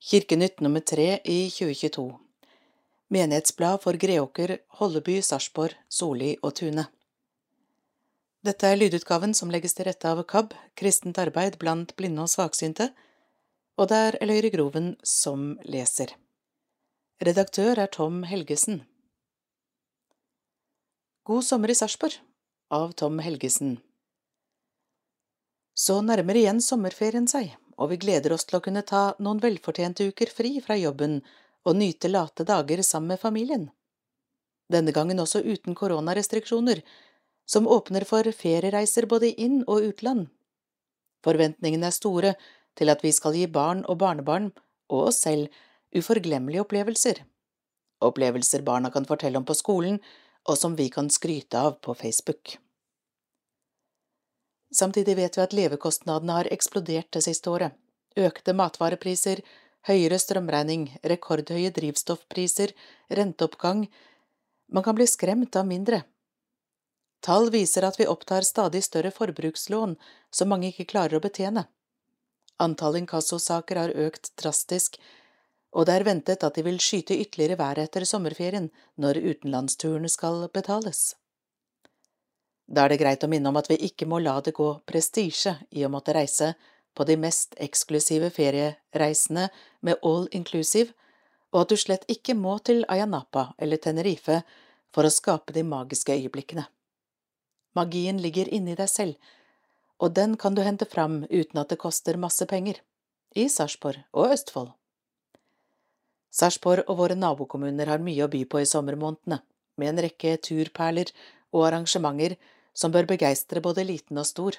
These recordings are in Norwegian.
Kirkenytt nummer tre i 2022 Menighetsblad for Greåker, Holleby, Sarpsborg, Soli og Tune Dette er lydutgaven som legges til rette av KAB, Kristent arbeid blant blinde og svaksynte, og det er Eløyre Groven som leser. Redaktør er Tom Helgesen. God sommer i Sarpsborg av Tom Helgesen Så nærmer igjen sommerferien seg, og vi gleder oss til å kunne ta noen velfortjente uker fri fra jobben og nyte late dager sammen med familien. Denne gangen også uten koronarestriksjoner, som åpner for feriereiser både inn og utland. Forventningene er store til at vi skal gi barn og barnebarn, og oss selv, uforglemmelige opplevelser. Opplevelser barna kan fortelle om på skolen, og som vi kan skryte av på Facebook. Samtidig vet vi at levekostnadene har eksplodert det siste året. Økte matvarepriser, høyere strømregning, rekordhøye drivstoffpriser, renteoppgang… Man kan bli skremt av mindre. Tall viser at vi opptar stadig større forbrukslån som mange ikke klarer å betjene. Antall inkassosaker har økt drastisk, og det er ventet at de vil skyte ytterligere været etter sommerferien, når utenlandsturene skal betales. Da er det greit å minne om at vi ikke må la det gå prestisje i å måtte reise på de mest eksklusive feriereisene med all inclusive, og at du slett ikke må til Ayanapa eller Tenerife for å skape de magiske øyeblikkene. Magien ligger inni deg selv, og den kan du hente fram uten at det koster masse penger, i Sarpsborg og Østfold. Sarpsborg og våre nabokommuner har mye å by på i sommermånedene, med en rekke turperler og arrangementer som bør begeistre både liten og stor.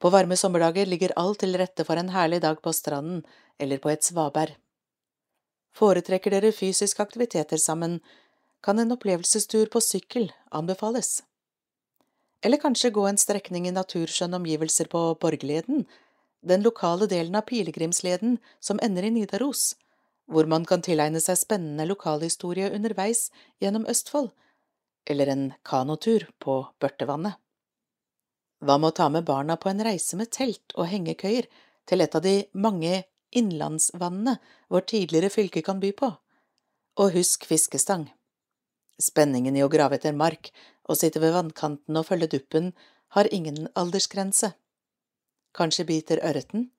På varme sommerdager ligger alt til rette for en herlig dag på stranden eller på et svaberg. Foretrekker dere fysiske aktiviteter sammen, kan en opplevelsestur på sykkel anbefales. Eller kanskje gå en strekning i naturskjønne omgivelser på Borgleden, den lokale delen av pilegrimsleden som ender i Nidaros, hvor man kan tilegne seg spennende lokalhistorie underveis gjennom Østfold eller en kanotur på Børtevannet. Hva med å ta med barna på en reise med telt og hengekøyer til et av de mange innlandsvannene vårt tidligere fylke kan by på? Og husk fiskestang. Spenningen i å grave etter mark og sitte ved vannkanten og følge duppen har ingen aldersgrense. Kanskje biter ørreten?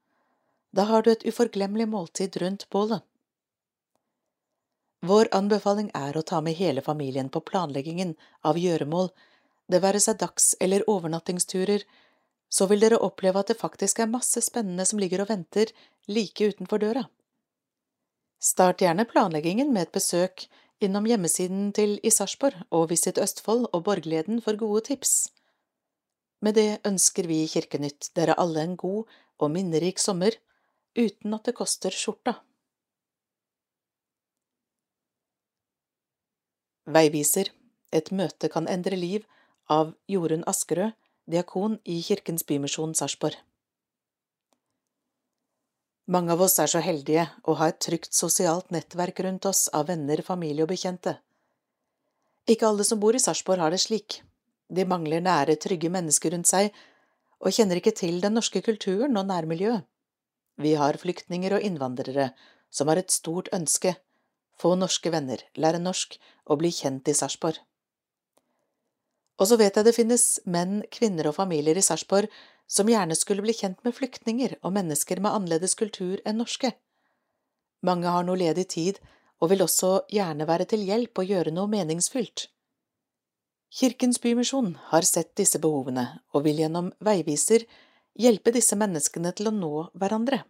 Da har du et uforglemmelig måltid rundt bålet. Vår anbefaling er å ta med hele familien på planleggingen av gjøremål, det være seg dags- eller overnattingsturer, så vil dere oppleve at det faktisk er masse spennende som ligger og venter like utenfor døra. Start gjerne planleggingen med et besøk innom hjemmesiden til i Sarpsborg og Visit Østfold og Borgleden for gode tips. Med det ønsker vi i Kirkenytt dere alle en god og minnerik sommer, uten at det koster skjorta. Veiviser Et møte kan endre liv av Jorunn Askerød, diakon i Kirkens Bymisjon Sarpsborg. Mange av oss er så heldige å ha et trygt sosialt nettverk rundt oss av venner, familie og bekjente. Ikke alle som bor i Sarpsborg har det slik. De mangler nære, trygge mennesker rundt seg og kjenner ikke til den norske kulturen og nærmiljøet. Vi har flyktninger og innvandrere som har et stort ønske få norske venner, lære norsk og bli kjent i Sarpsborg. Og så vet jeg det finnes menn, kvinner og familier i Sarpsborg som gjerne skulle bli kjent med flyktninger og mennesker med annerledes kultur enn norske. Mange har noe ledig tid og vil også gjerne være til hjelp og gjøre noe meningsfylt. Kirkens Bymisjon har sett disse behovene og vil gjennom veiviser hjelpe disse menneskene til å nå hverandre.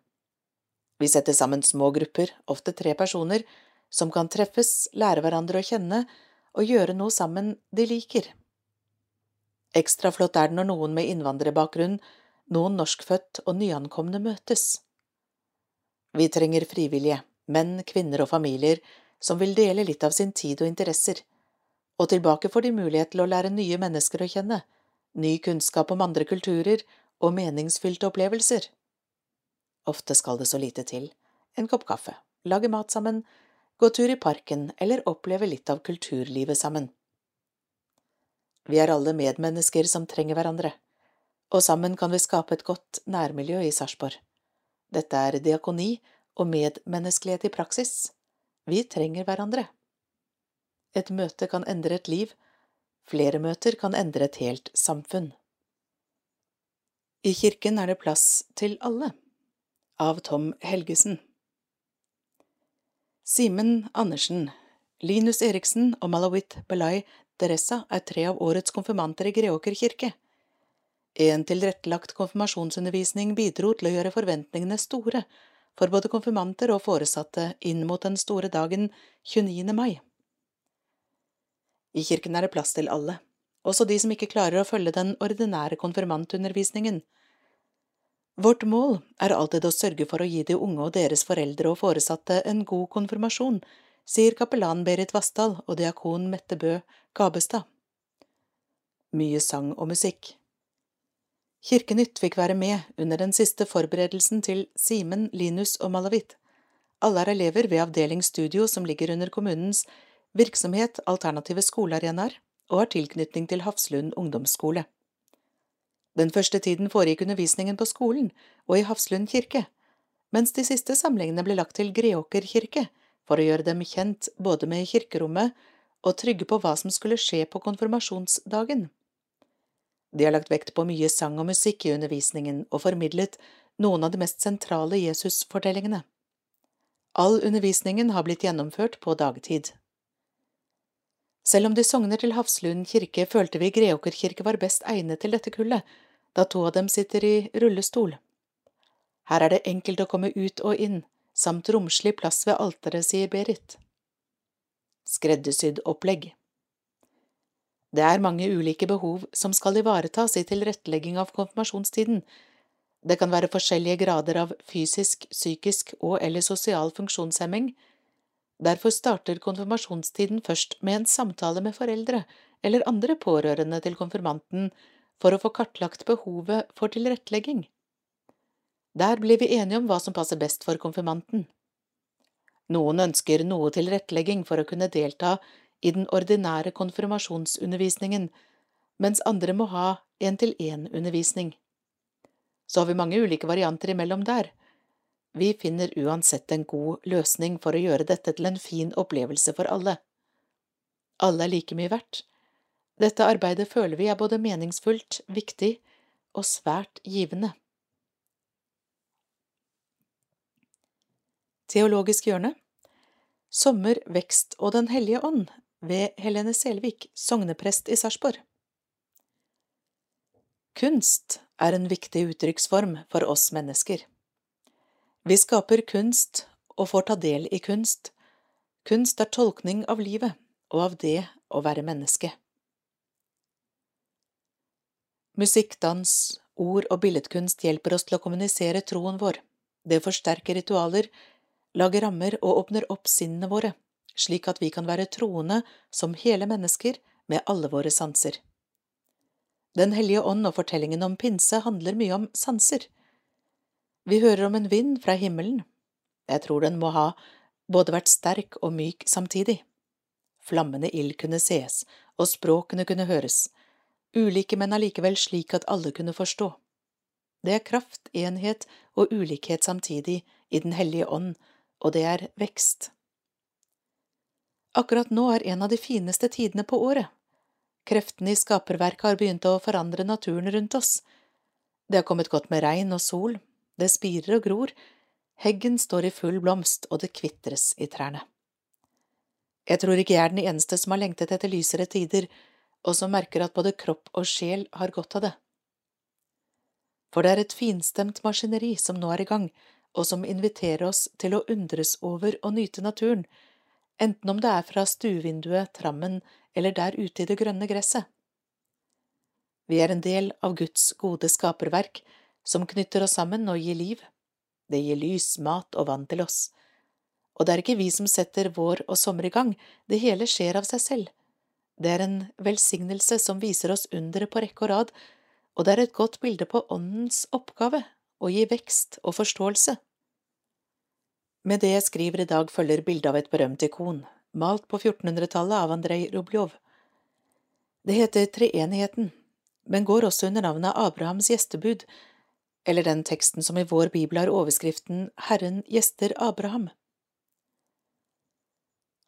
Vi setter sammen små grupper, ofte tre personer, som kan treffes, lære hverandre å kjenne og gjøre noe sammen de liker. Ekstra flott er det når noen med innvandrerbakgrunn, noen norskfødt og nyankomne møtes. Vi trenger frivillige, menn, kvinner og familier som vil dele litt av sin tid og interesser, og tilbake får de mulighet til å lære nye mennesker å kjenne, ny kunnskap om andre kulturer og meningsfylte opplevelser. Ofte skal det så lite til, en kopp kaffe, lage mat sammen, gå tur i parken eller oppleve litt av kulturlivet sammen. Vi er alle medmennesker som trenger hverandre, og sammen kan vi skape et godt nærmiljø i Sarpsborg. Dette er diakoni og medmenneskelighet i praksis. Vi trenger hverandre. Et møte kan endre et liv, flere møter kan endre et helt samfunn. I kirken er det plass til alle. Av Tom Helgesen Simen Andersen, Linus Eriksen og Malawit Belay Deressa er tre av årets konfirmanter i Greåker kirke. En tilrettelagt konfirmasjonsundervisning bidro til å gjøre forventningene store for både konfirmanter og foresatte inn mot den store dagen 29. mai. I kirken er det plass til alle, også de som ikke klarer å følge den ordinære konfirmantundervisningen. Vårt mål er alltid å sørge for å gi de unge og deres foreldre og foresatte en god konfirmasjon, sier kapellan Berit Vassdal og diakon Mette Bø Gabestad. Mye sang og musikk. Kirkenytt fikk være med under den siste forberedelsen til Simen, Linus og Malavit. Alle er elever ved avdeling studio som ligger under kommunens virksomhet Alternative skolearenaer og har tilknytning til Hafslund ungdomsskole. Den første tiden foregikk undervisningen på skolen og i Hafslund kirke, mens de siste samlingene ble lagt til Greåker kirke for å gjøre dem kjent både med kirkerommet og trygge på hva som skulle skje på konfirmasjonsdagen. De har lagt vekt på mye sang og musikk i undervisningen og formidlet noen av de mest sentrale Jesusfortellingene. All undervisningen har blitt gjennomført på dagtid. Selv om de sogner til Hafslund kirke, følte vi Greåker kirke var best egnet til dette kullet, da to av dem sitter i rullestol. Her er det enkelt å komme ut og inn, samt romslig plass ved alteret, sier Berit. Skreddersydd opplegg. Det er mange ulike behov som skal ivaretas i tilrettelegging av konfirmasjonstiden. Det kan være forskjellige grader av fysisk, psykisk og eller sosial funksjonshemming. Derfor starter konfirmasjonstiden først med en samtale med foreldre eller andre pårørende til konfirmanten for å få kartlagt behovet for tilrettelegging. Der blir vi enige om hva som passer best for konfirmanten. Noen ønsker noe tilrettelegging for å kunne delta i den ordinære konfirmasjonsundervisningen, mens andre må ha én-til-én-undervisning. Så har vi mange ulike varianter imellom der. Vi finner uansett en god løsning for å gjøre dette til en fin opplevelse for alle. Alle er like mye verdt. Dette arbeidet føler vi er både meningsfullt, viktig og svært givende. Teologisk hjørne Sommer, vekst og Den hellige ånd ved Helene Selvik, sogneprest i Sarpsborg. Kunst er en viktig uttrykksform for oss mennesker. Vi skaper kunst og får ta del i kunst. Kunst er tolkning av livet og av det å være menneske. Musikk, dans, ord og billedkunst hjelper oss til å kommunisere troen vår. Det forsterker ritualer, lager rammer og åpner opp sinnene våre slik at vi kan være troende som hele mennesker med alle våre sanser. Den hellige ånd og fortellingen om pinse handler mye om sanser. Vi hører om en vind fra himmelen. Jeg tror den må ha både vært sterk og myk samtidig. Flammende ild kunne sees, og språkene kunne høres, ulike, men allikevel slik at alle kunne forstå. Det er kraft, enhet og ulikhet samtidig i Den hellige ånd, og det er vekst. Akkurat nå er en av de fineste tidene på året. Kreftene i skaperverket har begynt å forandre naturen rundt oss. Det har kommet godt med regn og sol, det spirer og gror, heggen står i full blomst, og det kvitres i trærne. Jeg tror ikke jeg er den eneste som har lengtet etter lysere tider, og som merker at både kropp og sjel har godt av det. For det er et finstemt maskineri som nå er i gang, og som inviterer oss til å undres over og nyte naturen, enten om det er fra stuevinduet, trammen eller der ute i det grønne gresset. Vi er en del av Guds gode skaperverk, som knytter oss sammen og gir liv. Det gir lys, mat og vann til oss. Og det er ikke vi som setter vår og sommer i gang, det hele skjer av seg selv. Det er en velsignelse som viser oss underet på rekke og rad, og det er et godt bilde på Åndens oppgave å gi vekst og forståelse. Med det jeg skriver i dag følger bildet av et berømt ikon, malt på 1400-tallet av Andrej Rubljov. Det heter Treenigheten, men går også under navnet Abrahams gjestebud, eller den teksten som i vår bibel har overskriften Herren gjester Abraham.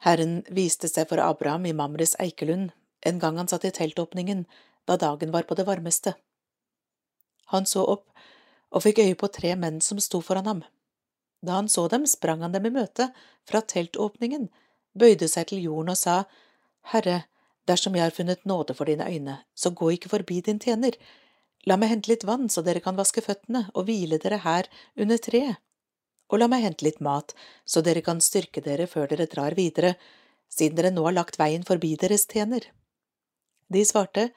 Herren viste seg for Abraham i Mamres eikelund en gang han satt i teltåpningen da dagen var på det varmeste. Han så opp og fikk øye på tre menn som sto foran ham. Da han så dem, sprang han dem i møte fra teltåpningen, bøyde seg til jorden og sa, Herre, dersom jeg har funnet nåde for dine øyne, så gå ikke forbi din tjener, La meg hente litt vann så dere kan vaske føttene og hvile dere her under treet. Og la meg hente litt mat så dere kan styrke dere før dere drar videre, siden dere nå har lagt veien forbi deres tjener. De svarte,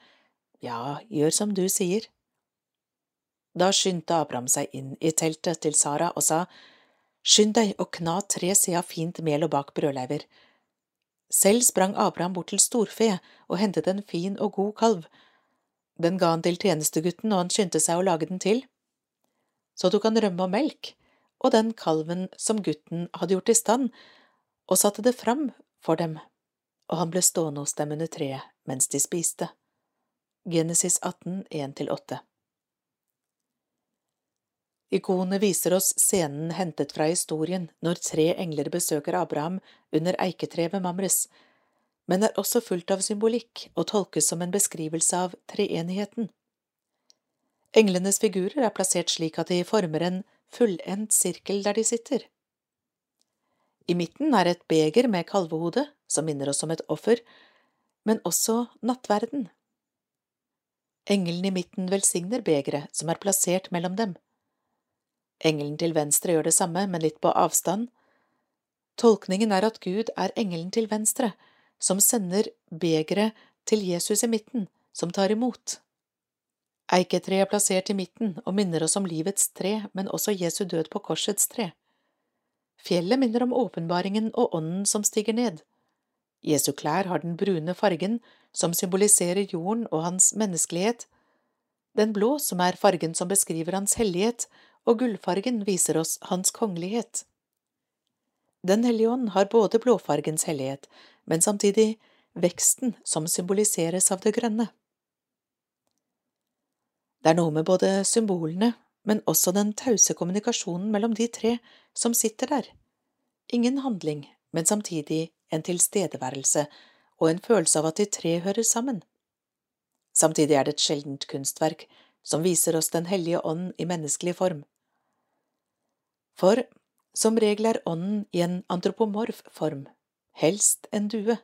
Ja, gjør som du sier. Da skyndte Abraham seg inn i teltet til Sara og sa, Skynd deg og kna tre sida fint mel og bak brødleiver. Selv sprang Abraham bort til storfe og hentet en fin og god kalv, den ga han til tjenestegutten, og han skyndte seg å lage den til. Så tok han rømme og melk, og den kalven som gutten hadde gjort i stand, og satte det fram for dem, og han ble stående hos dem under treet mens de spiste. Genesis 18, 1–8 Ikonet viser oss scenen hentet fra historien når tre engler besøker Abraham under eiketreet ved Mamres, men er også fullt av symbolikk og tolkes som en beskrivelse av treenigheten. Englenes figurer er plassert slik at de former en fullendt sirkel der de sitter. I midten er et beger med kalvehode, som minner oss om et offer, men også nattverden. Engelen i midten velsigner begeret som er plassert mellom dem. Engelen til venstre gjør det samme, men litt på avstand. Tolkningen er at Gud er engelen til venstre, som sender begeret til Jesus i midten, som tar imot. Eiketreet er plassert i midten og minner oss om livets tre, men også Jesu død på korsets tre. Fjellet minner om åpenbaringen og ånden som stiger ned. Jesu klær har den brune fargen, som symboliserer jorden og hans menneskelighet, den blå som er fargen som beskriver hans hellighet, og gullfargen viser oss hans kongelighet. Den hellige ånd har både blåfargens hellighet, men samtidig veksten som symboliseres av det grønne. Det er noe med både symbolene, men også den tause kommunikasjonen mellom de tre som sitter der. Ingen handling, men samtidig en tilstedeværelse og en følelse av at de tre hører sammen. Samtidig er det et sjeldent kunstverk som viser oss Den hellige ånd i menneskelig form. For som regel er ånden i en antropomorf form, helst en due.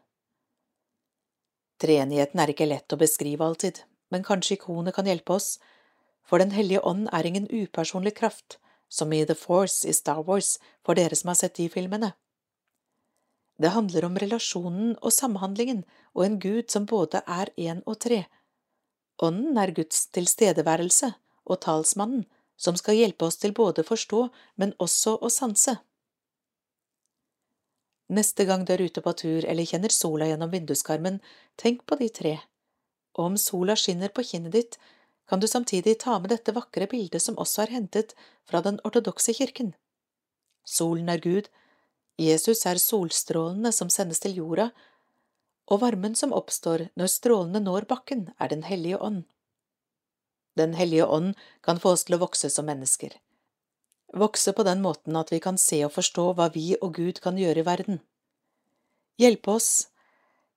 Treenigheten er ikke lett å beskrive alltid, men kanskje ikonet kan hjelpe oss, for Den hellige ånd er ingen upersonlig kraft, som i The Force i Star Wars for dere som har sett de filmene. Det handler om relasjonen og samhandlingen og en gud som både er én og tre. Ånden er Guds tilstedeværelse og talsmannen som skal hjelpe oss til både forstå, men også å sanse. Neste gang du er ute på tur eller kjenner sola gjennom vinduskarmen, tenk på de tre, og om sola skinner på kinnet ditt, kan du samtidig ta med dette vakre bildet som også er hentet fra den ortodokse kirken. Solen er Gud, Jesus er solstrålene som sendes til jorda, og varmen som oppstår når strålene når bakken, er Den hellige ånd. Den hellige ånd kan få oss til å vokse som mennesker. Vokse på den måten at vi kan se og forstå hva vi og Gud kan gjøre i verden. Hjelpe oss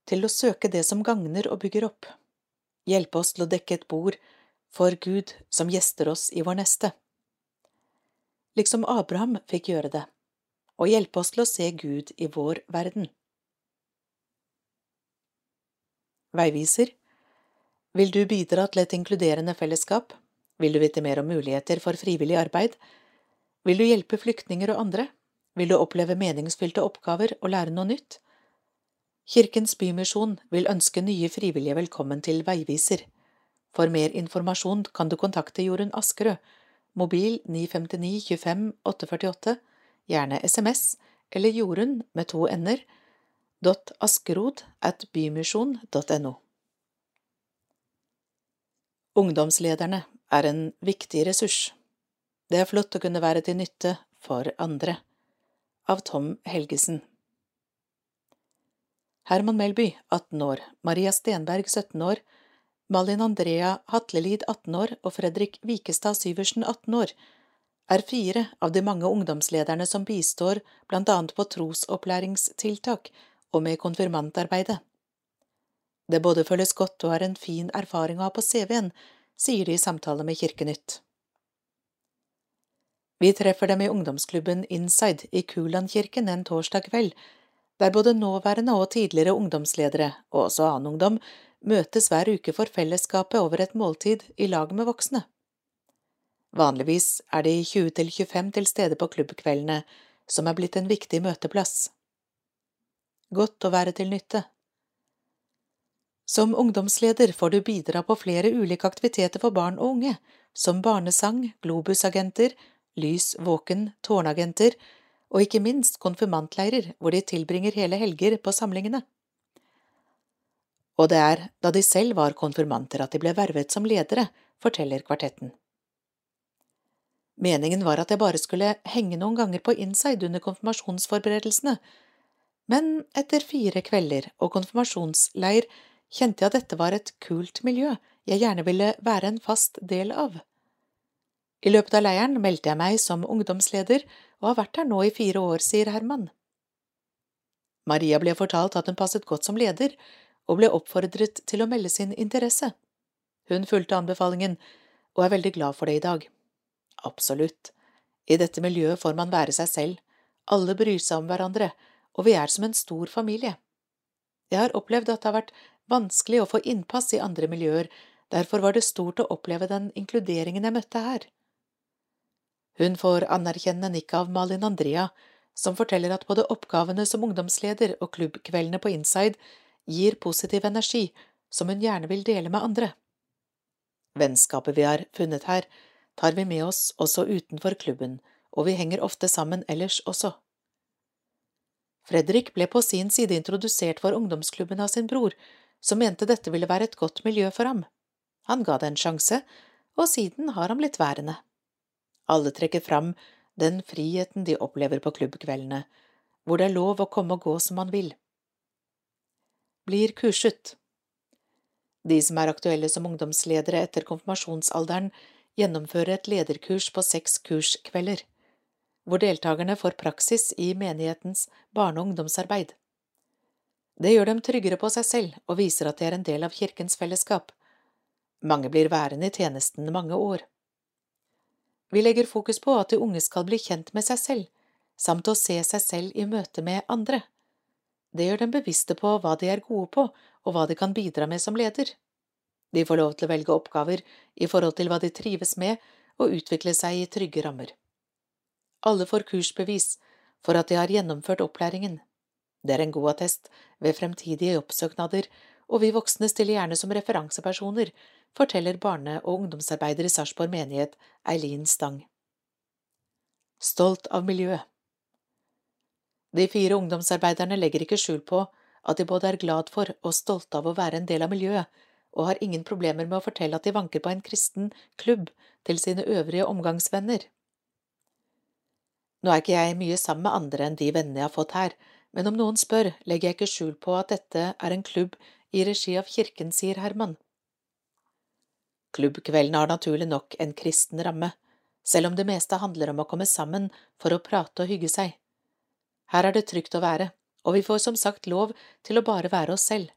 til å søke det som gagner og bygger opp. Hjelpe oss til å dekke et bord for Gud som gjester oss i vår neste. Liksom Abraham fikk gjøre det, og hjelpe oss til å se Gud i vår verden. Veiviser vil du bidra til et inkluderende fellesskap? Vil du vite mer om muligheter for frivillig arbeid? Vil du hjelpe flyktninger og andre? Vil du oppleve meningsfylte oppgaver og lære noe nytt? Kirkens Bymisjon vil ønske nye frivillige velkommen til Veiviser. For mer informasjon kan du kontakte Jorunn Askerød, mobil 959 25 848, gjerne SMS, eller Jorunn med to n-er, dot askerod at bymisjon.no. Ungdomslederne er en viktig ressurs. Det er flott å kunne være til nytte for andre. Av Tom Helgesen Herman Melby, 18 år, Maria Stenberg, 17 år, Malin Andrea Hatlelid 18 år og Fredrik Vikestad Syversen 18 år er fire av de mange ungdomslederne som bistår blant annet på trosopplæringstiltak og med konfirmantarbeidet. Det både føles godt og er en fin erfaring å ha på CV-en, sier de i samtale med Kirkenytt. Vi treffer dem i ungdomsklubben Inside i Kulandkirken en torsdag kveld, der både nåværende og tidligere ungdomsledere, og også annen ungdom, møtes hver uke for fellesskapet over et måltid i lag med voksne. Vanligvis er de 20–25 til stede på klubbkveldene, som er blitt en viktig møteplass. Godt å være til nytte. Som ungdomsleder får du bidra på flere ulike aktiviteter for barn og unge, som barnesang, globusagenter, lys våken, tårnagenter og ikke minst konfirmantleirer hvor de tilbringer hele helger på samlingene. Og det er da de selv var konfirmanter at de ble vervet som ledere, forteller kvartetten. Meningen var at jeg bare skulle henge noen ganger på inside under konfirmasjonsforberedelsene, men etter fire kvelder og konfirmasjonsleir kjente jeg at dette var et kult miljø jeg gjerne ville være en fast del av. I løpet av leiren meldte jeg meg som ungdomsleder og har vært her nå i fire år, sier Herman. Maria ble fortalt at hun passet godt som leder, og ble oppfordret til å melde sin interesse. Hun fulgte anbefalingen, og er veldig glad for det i dag. Absolutt. I dette miljøet får man være seg selv, alle bryr seg om hverandre, og vi er som en stor familie. Jeg har opplevd at det har vært vanskelig å få innpass i andre miljøer, derfor var det stort å oppleve den inkluderingen jeg møtte her. Hun får anerkjennende nikk av Malin Andrea, som forteller at både oppgavene som ungdomsleder og klubbkveldene på Inside gir positiv energi som hun gjerne vil dele med andre. Vennskapet vi har funnet her, tar vi med oss også utenfor klubben, og vi henger ofte sammen ellers også. Fredrik ble på sin side introdusert for ungdomsklubben av sin bror, som mente dette ville være et godt miljø for ham. Han ga det en sjanse, og siden har han blitt værende. Alle trekker fram den friheten de opplever på klubbkveldene, hvor det er lov å komme og gå som man vil. Blir kurset De som er aktuelle som ungdomsledere etter konfirmasjonsalderen, gjennomfører et lederkurs på seks kurskvelder, hvor deltakerne får praksis i menighetens barne- og ungdomsarbeid. Det gjør dem tryggere på seg selv og viser at de er en del av kirkens fellesskap. Mange blir værende i tjenesten mange år. Vi legger fokus på at de unge skal bli kjent med seg selv, samt å se seg selv i møte med andre. Det gjør dem bevisste på hva de er gode på, og hva de kan bidra med som leder. De får lov til å velge oppgaver i forhold til hva de trives med, og utvikle seg i trygge rammer. Alle får kursbevis for at de har gjennomført opplæringen. Det er en god attest ved fremtidige jobbsøknader, og vi voksne stiller gjerne som referansepersoner, forteller barne- og ungdomsarbeider i Sarpsborg menighet Eileen Stang. Stolt av miljøet De fire ungdomsarbeiderne legger ikke skjul på at de både er glad for og stolte av å være en del av miljøet, og har ingen problemer med å fortelle at de vanker på en kristen klubb til sine øvrige omgangsvenner. Nå er ikke jeg mye sammen med andre enn de vennene jeg har fått her, men om noen spør, legger jeg ikke skjul på at dette er en klubb i regi av kirken, sier Herman. Klubbkvelden har naturlig nok en kristen ramme, selv om det meste handler om å komme sammen for å prate og hygge seg. Her er det trygt å være, og vi får som sagt lov til å bare være oss selv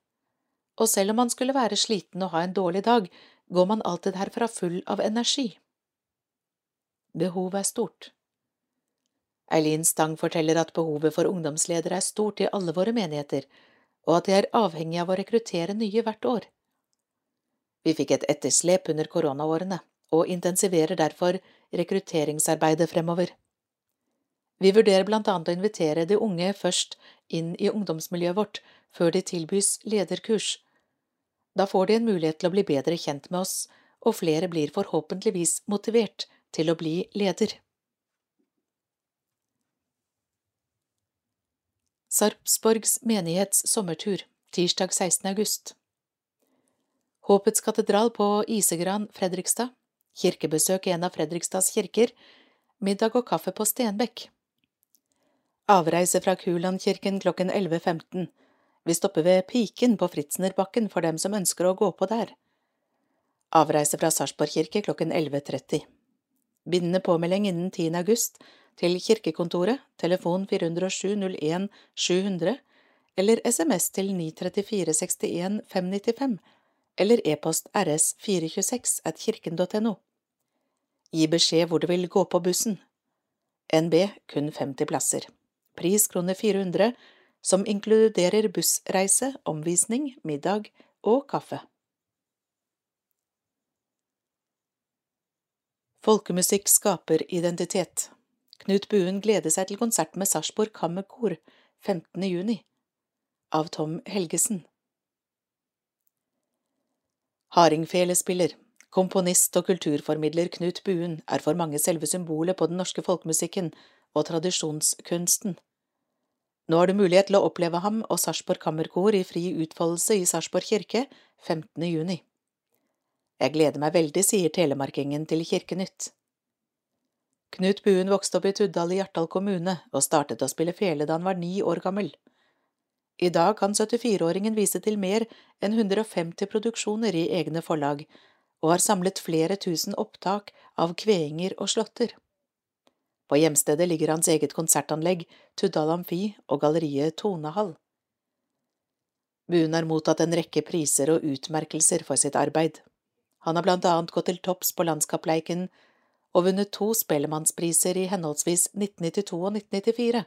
og selv om man skulle være sliten og ha en dårlig dag, går man alltid herfra full av energi. Behovet er stort. Eileen Stang forteller at behovet for ungdomsledere er stort i alle våre menigheter, og at de er avhengig av å rekruttere nye hvert år. Vi fikk et etterslep under koronaårene, og intensiverer derfor rekrutteringsarbeidet fremover. Vi vurderer blant annet å invitere de unge først inn i ungdomsmiljøet vårt, før de tilbys lederkurs, da får de en mulighet til å bli bedre kjent med oss, og flere blir forhåpentligvis motivert til å bli leder. Sarpsborgs menighets sommertur, tirsdag 16. august Håpets katedral på Isegran, Fredrikstad, kirkebesøk i en av Fredrikstads kirker, middag og kaffe på Stenbekk. Avreise fra Kulandkirken klokken 11.15 vi stopper ved Piken på Fritsnerbakken for dem som ønsker å gå på der. Avreise fra Sarpsborg kirke klokken 11.30. Bindende påmelding innen 10. august til kirkekontoret, telefon 407 01 700, eller SMS til 934 61 595, eller e-post rs426 at kirken.no. Gi beskjed hvor du vil gå på bussen. NB kun 50 plasser. Pris kroner 400, som inkluderer bussreise, omvisning, middag og kaffe. Folkemusikk skaper identitet. Knut Buen gleder seg til konsert med Sarpsborg Kammerkor 15. juni. Av Tom Helgesen. Hardingfelespiller, komponist og kulturformidler Knut Buen er for mange selve symbolet på den norske folkemusikken og tradisjonskunsten. Nå har du mulighet til å oppleve ham og Sarpsborg Kammerkor i fri utfoldelse i Sarpsborg kirke 15. juni. Jeg gleder meg veldig, sier telemarkingen til Kirkenytt. Knut Buen vokste opp i Tuddal i Hjartdal kommune og startet å spille fele da han var ni år gammel. I dag kan 74-åringen vise til mer enn 150 produksjoner i egne forlag, og har samlet flere tusen opptak av kveinger og slåtter. På hjemstedet ligger hans eget konsertanlegg, Tuddal Amfi og galleriet Tonehall. Buen har mottatt en rekke priser og utmerkelser for sitt arbeid. Han har blant annet gått til topps på landskapleiken og vunnet to Spellemannspriser i henholdsvis 1992 og 1994,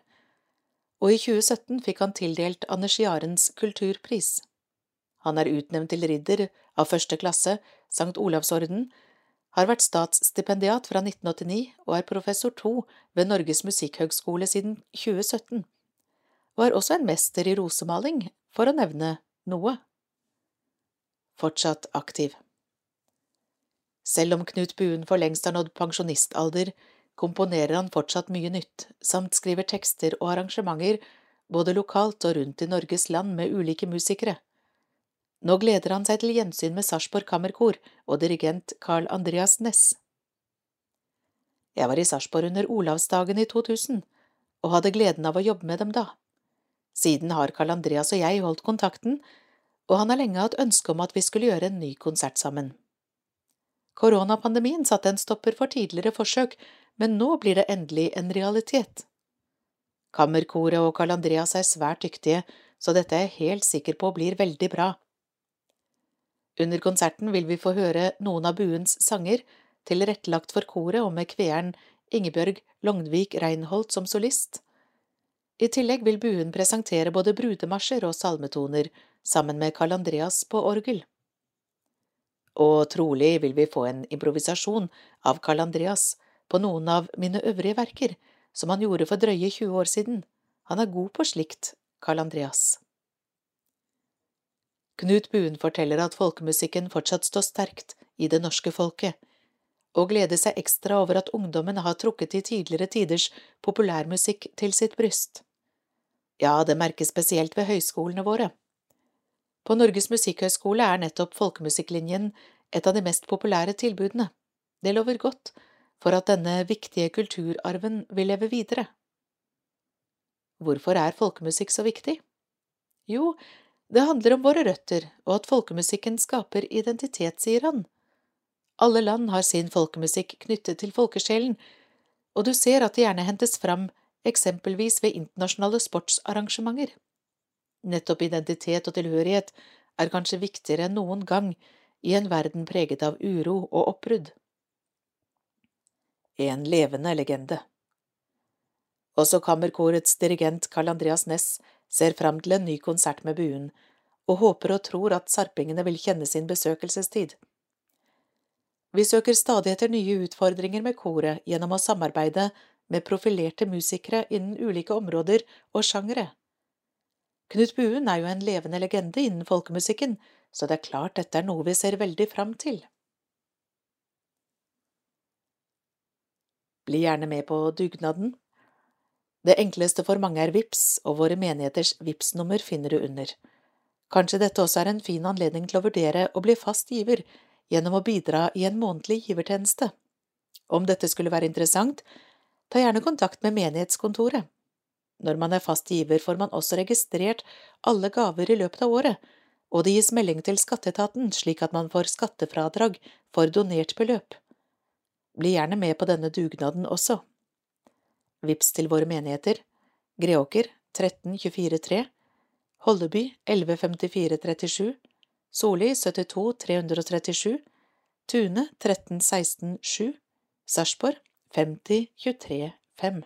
og i 2017 fikk han tildelt Anders kulturpris. Han er utnevnt til ridder av første klasse, Sankt Olavsorden, har vært statsstipendiat fra 1989 og er professor to ved Norges musikkhøgskole siden 2017, og er også en mester i rosemaling, for å nevne noe. Fortsatt aktiv. Selv om Knut Buen for lengst har nådd pensjonistalder, komponerer han fortsatt mye nytt, samt skriver tekster og arrangementer både lokalt og rundt i Norges land med ulike musikere. Nå gleder han seg til gjensyn med Sarpsborg Kammerkor og dirigent Carl Andreas Næss. Jeg var i Sarpsborg under Olavsdagen i 2000, og hadde gleden av å jobbe med dem da. Siden har Carl Andreas og jeg holdt kontakten, og han har lenge hatt ønske om at vi skulle gjøre en ny konsert sammen. Koronapandemien satte en stopper for tidligere forsøk, men nå blir det endelig en realitet. Kammerkoret og Karl Andreas er svært dyktige, så dette er jeg helt sikker på blir veldig bra. Under konserten vil vi få høre noen av Buens sanger, tilrettelagt for koret og med kveeren Ingebjørg Lognvik Reinholt som solist. I tillegg vil Buen presentere både brudemarsjer og salmetoner, sammen med Karl Andreas på orgel og trolig vil vi få en improvisasjon av Carl Andreas på noen av mine øvrige verker, som han gjorde for drøye 20 år siden. Han er god på slikt, Carl Andreas. Knut Buen forteller at folkemusikken fortsatt står sterkt i det norske folket, og gleder seg ekstra over at ungdommen har trukket i tidligere tiders populærmusikk til sitt bryst. Ja, det merkes spesielt ved høyskolene våre. På Norges musikkhøgskole er nettopp folkemusikklinjen et av de mest populære tilbudene. Det lover godt for at denne viktige kulturarven vil leve videre. Hvorfor er folkemusikk så viktig? Jo, det handler om våre røtter og at folkemusikken skaper identitet, sier han. Alle land har sin folkemusikk knyttet til folkesjelen, og du ser at det gjerne hentes fram eksempelvis ved internasjonale sportsarrangementer. Nettopp identitet og tilhørighet er kanskje viktigere enn noen gang i en verden preget av uro og oppbrudd. En levende legende. Også kammerkorets dirigent Carl Andreas Næss ser fram til en ny konsert med buen, og håper og tror at sarpingene vil kjenne sin besøkelsestid. Vi søker stadig etter nye utfordringer med koret gjennom å samarbeide med profilerte musikere innen ulike områder og sjangere. Knut Buen er jo en levende legende innen folkemusikken, så det er klart dette er noe vi ser veldig fram til. Bli gjerne med på dugnaden. Det enkleste for mange er VIPS, og våre menigheters VIPS-nummer finner du under. Kanskje dette også er en fin anledning til å vurdere å bli fast giver gjennom å bidra i en månedlig givertjeneste. Om dette skulle være interessant, ta gjerne kontakt med menighetskontoret. Når man er fast giver, får man også registrert alle gaver i løpet av året, og det gis melding til skatteetaten slik at man får skattefradrag for donert beløp. Bli gjerne med på denne dugnaden også. Vips til våre menigheter. Greåker 13243 Holleby 115437 Soli 72 337 Tune 1316 7 Sarpsborg 50 23 5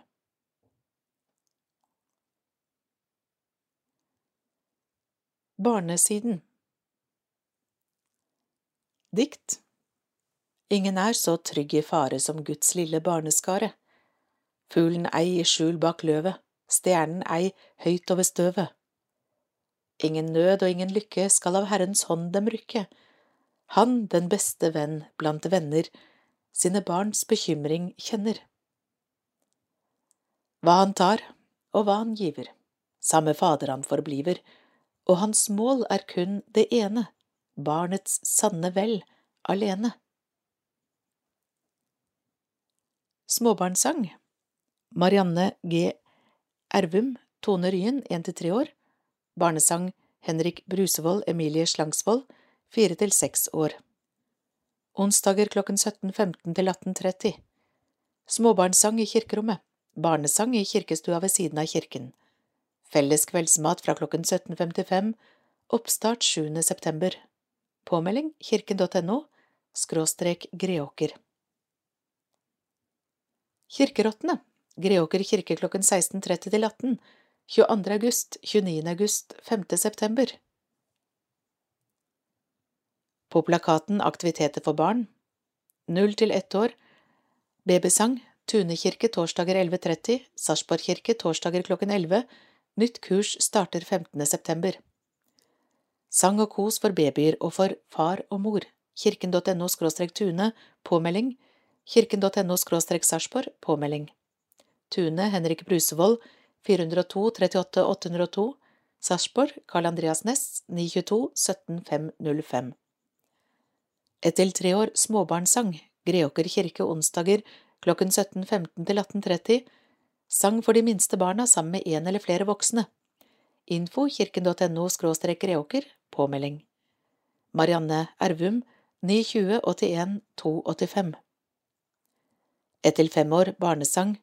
Barnesiden Dikt Ingen er så trygg i fare som Guds lille barneskare. Fuglen ei i skjul bak løvet, stjernen ei høyt over støvet. Ingen nød og ingen lykke skal av Herrens hånd dem rykke. Han, den beste venn blant venner, sine barns bekymring kjenner. Hva han tar, og hva han giver, samme Fader han forbliver, og hans mål er kun det ene, barnets sanne vel, alene. Småbarnssang. Marianne G. Ervum, Tone Ryen, 1–3 år. Barnesang. Henrik Brusevold, Emilie Slangsvold, 4–6 år. Onsdager klokken 17.15 til 18.30 Småbarnssang i kirkerommet. Barnesang i kirkestua ved siden av kirken Felles kveldsmat fra klokken 17.55. Oppstart 7. september. Påmelding kirken.no skråstrek Greåker. Kirkerottene Greåker kirke klokken 16.30 til 18. 22. august, 29. august, 5. september. På plakaten Aktiviteter for barn. Null til ett år. Babysang. Tune kirke torsdager 11.30. Sarpsborg kirke torsdager klokken 11. Nytt kurs starter 15. september. Sang og kos for babyer og for far og mor. Kirken.no tune påmelding. Kirken.no Sarpsborg påmelding. Tune Henrik Brusevold 402 38 802 Sarpsborg Karl Andreas Næss 922 17 505 Ett til tre år småbarnssang Greåker kirke onsdager klokken 17.15 til 18.30 Sang for de minste barna sammen med en eller flere voksne. Info kirken.no reåker, påmelding. Marianne Ervum 920 81 285 Ett til fem år barnesang.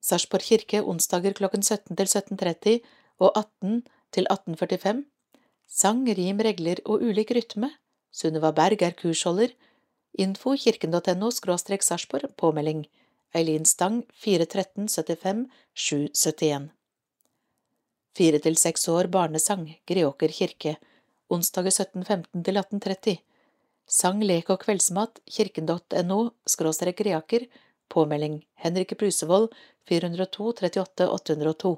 Sarpsborg kirke onsdager klokken 17 til 17.30 og 18 til 18.45 Sang, rim, regler og ulik rytme. Sunniva Berg er kursholder. Info kirken.no Sarpsborg, påmelding Eileen Stang 413 75 771 Fire til seks år barnesang Greåker kirke onsdager 17.15 til 18.30 Sang, lek og kveldsmat kirken.no skråstrek Greaker Påmelding Henrik Brusevold 402 38 802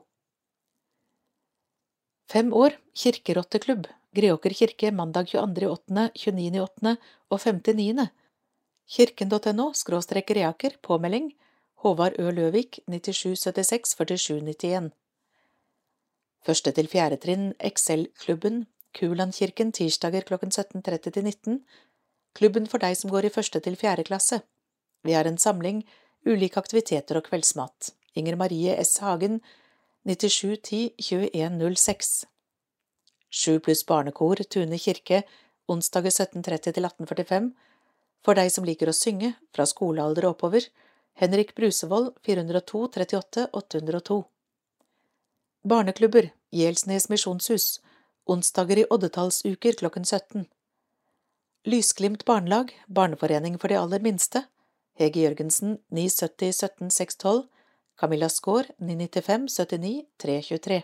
Fem år Kirkerotteklubb Greåker kirke mandag 22.8., 29.8. og 5.9. Kirken.no Reaker påmelding. Håvard Ø. Løvik 9776 4791 Første til fjerde trinn Excel-klubben. Kulandkirken tirsdager klokken 17.30 til 19 Klubben for deg som går i første til fjerde klasse. Vi har en samling ulike aktiviteter og kveldsmat. Inger Marie S. Hagen 9710 2106 Sju pluss barnekor Tune kirke onsdager 17.30 til 1845 For deg som liker å synge, fra skolealder og oppover, Henrik Brusevold 402 38 802 Barneklubber Gjelsnes misjonshus. Onsdager i oddetallsuker klokken 17 Lysglimt barnelag Barneforening for de aller minste. Hege Jørgensen 970 17 612 Camilla Skaar 995 79 323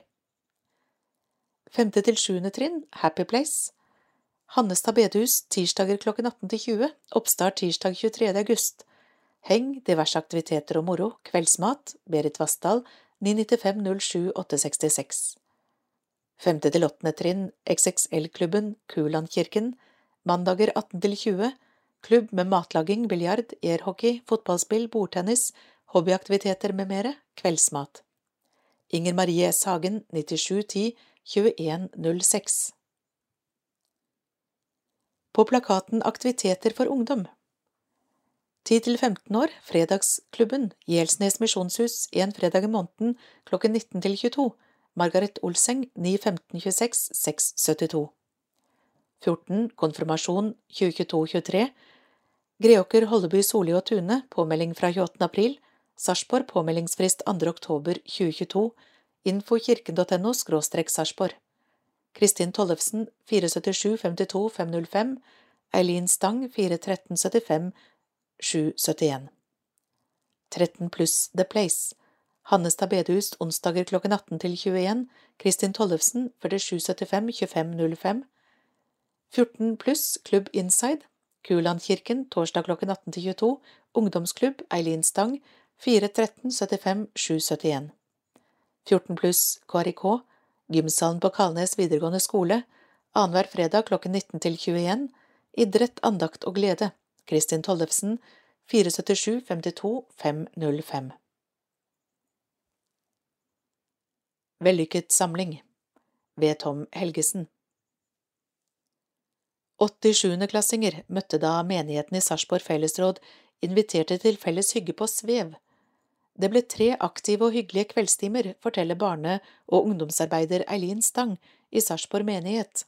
Femte til sjuende trinn Happy Place Hannestad bedehus tirsdager klokken 18 til 20 Oppstart tirsdag 23. august Heng, diverse aktiviteter og moro, kveldsmat, Berit Vassdal, 995 07 866. Femte til åttende trinn, XXL-klubben, Kulandkirken, mandager 18 til 20, klubb med matlaging, biljard, airhockey, fotballspill, bordtennis, hobbyaktiviteter med mere, kveldsmat. Inger Marie S. Hagen, 9710 2106. På plakaten Aktiviteter for ungdom 10–15 år, Fredagsklubben, Gjelsnes misjonshus, én fredag i måneden klokken 19 til 22, Margaret Olseng, 9 15 26 672. 14. Konfirmasjon 2022-23 Greåker, Holleby, Soli og Tune, påmelding fra 28. april. Sarpsborg, påmeldingsfrist 2. oktober 2022. infokirken.no Sarpsborg. Kristin Tollefsen 477 52 505. Eileen Stang 413 75 771. 13 pluss The Place. Hannestad bedehus onsdager klokken 18 til 21. Kristin Tollefsen 4775 2505. 14 pluss Klubb Inside. Kulandkirken torsdag klokken 18 til 22. Ungdomsklubb Eileen Stang 413 75 771. 14 pluss KRIK. Gymsalen på Kalnes videregående skole annenhver fredag klokken 19 til 21. Idrett, andakt og glede. Kristin Tollefsen 477 52 505. Vellykket samling ved Tom Helgesen 87.-klassinger møtte da menigheten i Sarpsborg fellesråd inviterte til felles hygge på Svev. Det ble tre aktive og hyggelige kveldstimer, forteller barne- og ungdomsarbeider Eileen Stang i Sarpsborg menighet.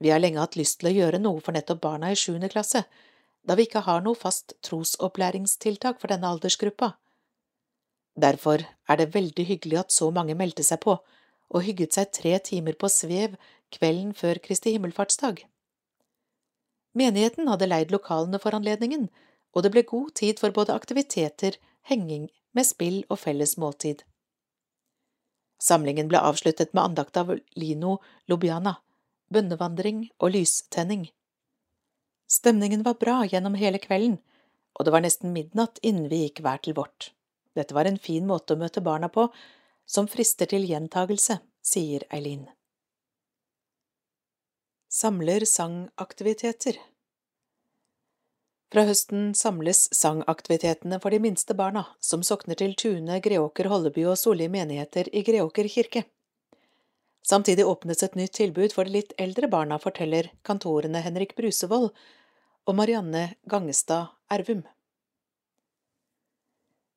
Vi har lenge hatt lyst til å gjøre noe for nettopp barna i sjuende klasse, da vi ikke har noe fast trosopplæringstiltak for denne aldersgruppa. Derfor er det veldig hyggelig at så mange meldte seg på og hygget seg tre timer på svev kvelden før Kristi himmelfartsdag. Menigheten hadde leid lokalene for anledningen, og det ble god tid for både aktiviteter, henging med spill og felles måltid. Samlingen ble avsluttet med andakt av Lino Lubiana, bønnevandring og lystenning. Stemningen var bra gjennom hele kvelden, og det var nesten midnatt innen vi gikk hver til vårt. Dette var en fin måte å møte barna på, som frister til gjentagelse, sier Eileen. Samler sangaktiviteter Fra høsten samles sangaktivitetene for de minste barna, som sokner til Tune, Greåker, Holleby og Solli menigheter i Greåker kirke. Samtidig åpnes et nytt tilbud for de litt eldre barna, forteller kantorene Henrik Brusevold og Marianne Gangestad Ervum.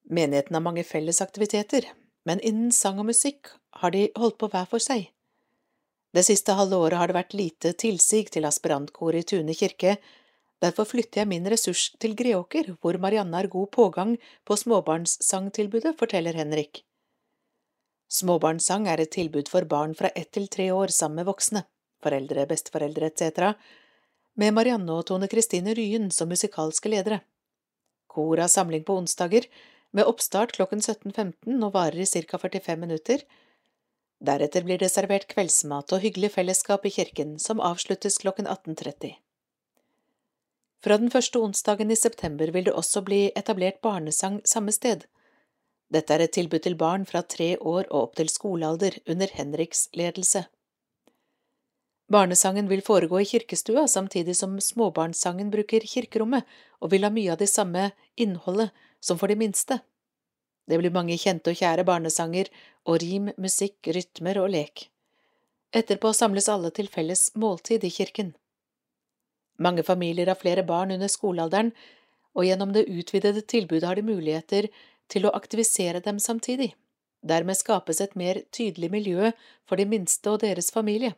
Menigheten har mange felles aktiviteter, men innen sang og musikk har de holdt på hver for seg. Det siste halve året har det vært lite tilsig til aspirantkoret i Tune kirke, derfor flytter jeg min ressurs til Greåker, hvor Marianne har god pågang på småbarnssangtilbudet, forteller Henrik. Småbarnssang er et tilbud for barn fra ett til tre år sammen med voksne, foreldre, besteforeldre etc., med Marianne og Tone Kristine Ryen som musikalske ledere. Kor har samling på onsdager, med oppstart klokken 17.15 og varer i ca 45 minutter. Deretter blir det servert kveldsmat og hyggelig fellesskap i kirken, som avsluttes klokken 18.30. Fra den første onsdagen i september vil det også bli etablert barnesang samme sted. Dette er et tilbud til barn fra tre år og opp til skolealder under Henriks ledelse. Barnesangen vil foregå i kirkestua, samtidig som småbarnssangen bruker kirkerommet og vil ha mye av det samme innholdet som for de minste. Det blir mange kjente og kjære barnesanger og rim, musikk, rytmer og lek. Etterpå samles alle til felles måltid i kirken. Mange familier har flere barn under skolealderen, og gjennom det utvidede tilbudet har de muligheter til å aktivisere dem samtidig. Dermed skapes et mer tydelig miljø for de minste og deres familie.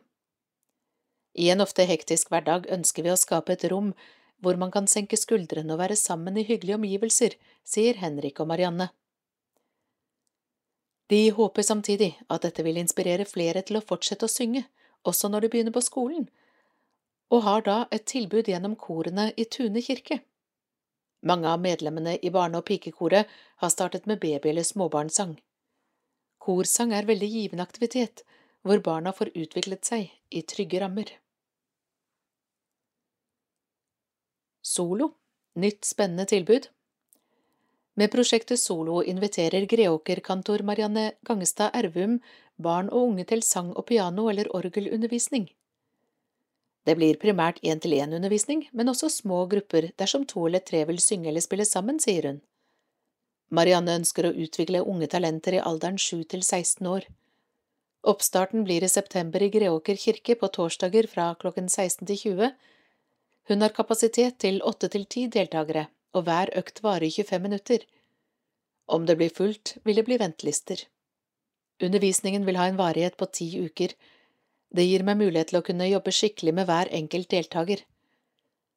I en ofte hektisk hverdag ønsker vi å skape et rom hvor man kan senke skuldrene og være sammen i hyggelige omgivelser, sier Henrik og Marianne. De håper samtidig at dette vil inspirere flere til å fortsette å synge, også når de begynner på skolen, og har da et tilbud gjennom korene i Tune kirke. Mange av medlemmene i barne- og pikekoret har startet med baby- eller småbarnssang. Korsang er veldig givende aktivitet, hvor barna får utviklet seg i trygge rammer. Solo nytt spennende tilbud. Med prosjektet Solo inviterer Greåker-kantor Marianne Gangestad Ervum barn og unge til sang og piano- eller orgelundervisning. Det blir primært én-til-én-undervisning, men også små grupper dersom to eller tre vil synge eller spille sammen, sier hun. Marianne ønsker å utvikle unge talenter i alderen 7 til 16 år. Oppstarten blir i september i Greåker kirke på torsdager fra klokken 16 til 20, hun har kapasitet til åtte til ti deltakere, og hver økt varer 25 minutter. Om det blir fullt, vil det bli ventelister. Undervisningen vil ha en varighet på ti uker. Det gir meg mulighet til å kunne jobbe skikkelig med hver enkelt deltaker.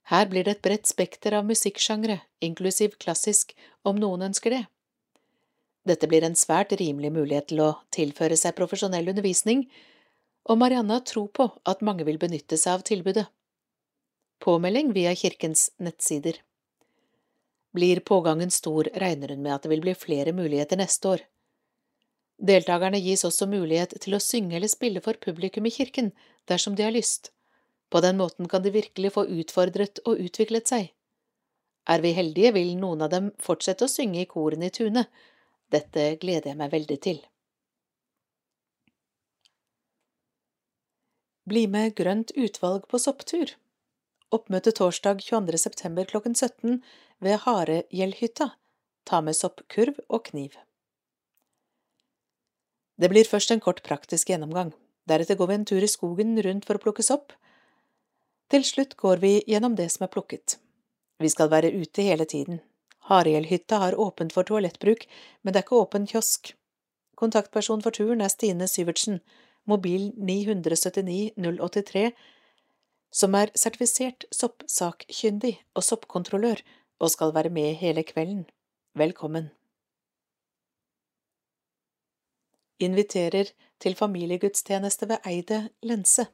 Her blir det et bredt spekter av musikksjangre, inklusiv klassisk, om noen ønsker det. Dette blir en svært rimelig mulighet til å tilføre seg profesjonell undervisning, og Marianne har tro på at mange vil benytte seg av tilbudet. Påmelding via kirkens nettsider. Blir pågangen stor, regner hun med at det vil bli flere muligheter neste år. Deltakerne gis også mulighet til å synge eller spille for publikum i kirken, dersom de har lyst. På den måten kan de virkelig få utfordret og utviklet seg. Er vi heldige, vil noen av dem fortsette å synge i korene i tunet. Dette gleder jeg meg veldig til. Bli med Grønt utvalg på sopptur. Oppmøte torsdag 22. september klokken 17 ved Haregjellhytta. Ta med soppkurv og kniv. Det blir først en kort praktisk gjennomgang. Deretter går vi en tur i skogen rundt for å plukke sopp, til slutt går vi gjennom det som er plukket. Vi skal være ute hele tiden. Harielhytta har åpent for toalettbruk, men det er ikke åpen kiosk. Kontaktperson for turen er Stine Syvertsen, mobil 979 083, som er sertifisert soppsakkyndig og soppkontrollør og skal være med hele kvelden. Velkommen. Inviterer til familiegudstjeneste ved Eide Lense.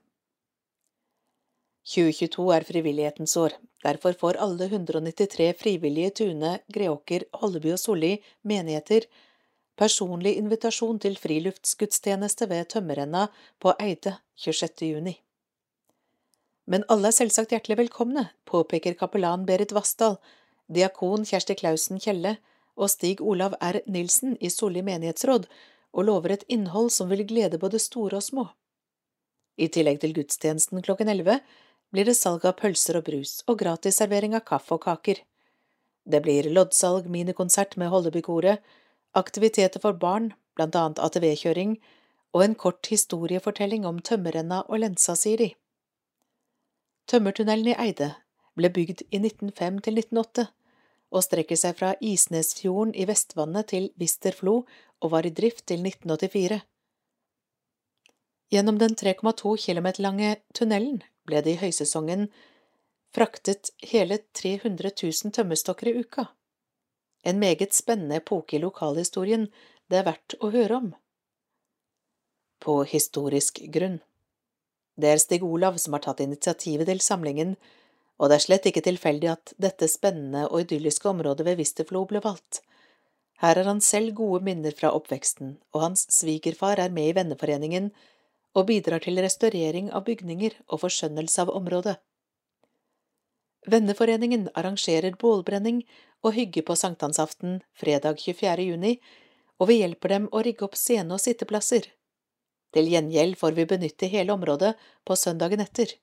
2022 er frivillighetens år, derfor får alle 193 frivillige Tune, Greåker, Holleby og Solli menigheter personlig invitasjon til friluftsgudstjeneste ved Tømmerrenna på Eide 26. juni. Men alle er selvsagt hjertelig velkomne, påpeker kapellan Berit Vassdal, diakon Kjersti Klausen Kjelle og Stig Olav R. Nilsen i Solli menighetsråd, og lover et innhold som vil glede både store og små. I tillegg til gudstjenesten klokken elleve blir det salg av pølser og brus og gratisservering av kaffe og kaker. Det blir loddsalg, minikonsert med Holdebykoret, aktiviteter for barn, blant annet ATV-kjøring, og en kort historiefortelling om tømmerrenna og lensa, sier de. Tømmertunnelen i Eide ble bygd i 1905 til 1908 og strekker seg fra Isnesfjorden i Vestvannet til Visterflo og var i drift til 1984. Gjennom den 3,2 km lange tunnelen ble det i høysesongen fraktet hele 300 000 tømmerstokker i uka. En meget spennende epoke i lokalhistorien det er verdt å høre om. På historisk grunn. Det er Stig Olav som har tatt initiativet til samlingen, og det er slett ikke tilfeldig at dette spennende og idylliske området ved Visterflo ble valgt. Her har han selv gode minner fra oppveksten, og hans svigerfar er med i venneforeningen og bidrar til restaurering av bygninger og forskjønnelse av området. Venneforeningen arrangerer bålbrenning og hygge på sankthansaften fredag 24. juni, og vi hjelper dem å rigge opp scene og sitteplasser. Til gjengjeld får vi benytte hele området på søndagen etter.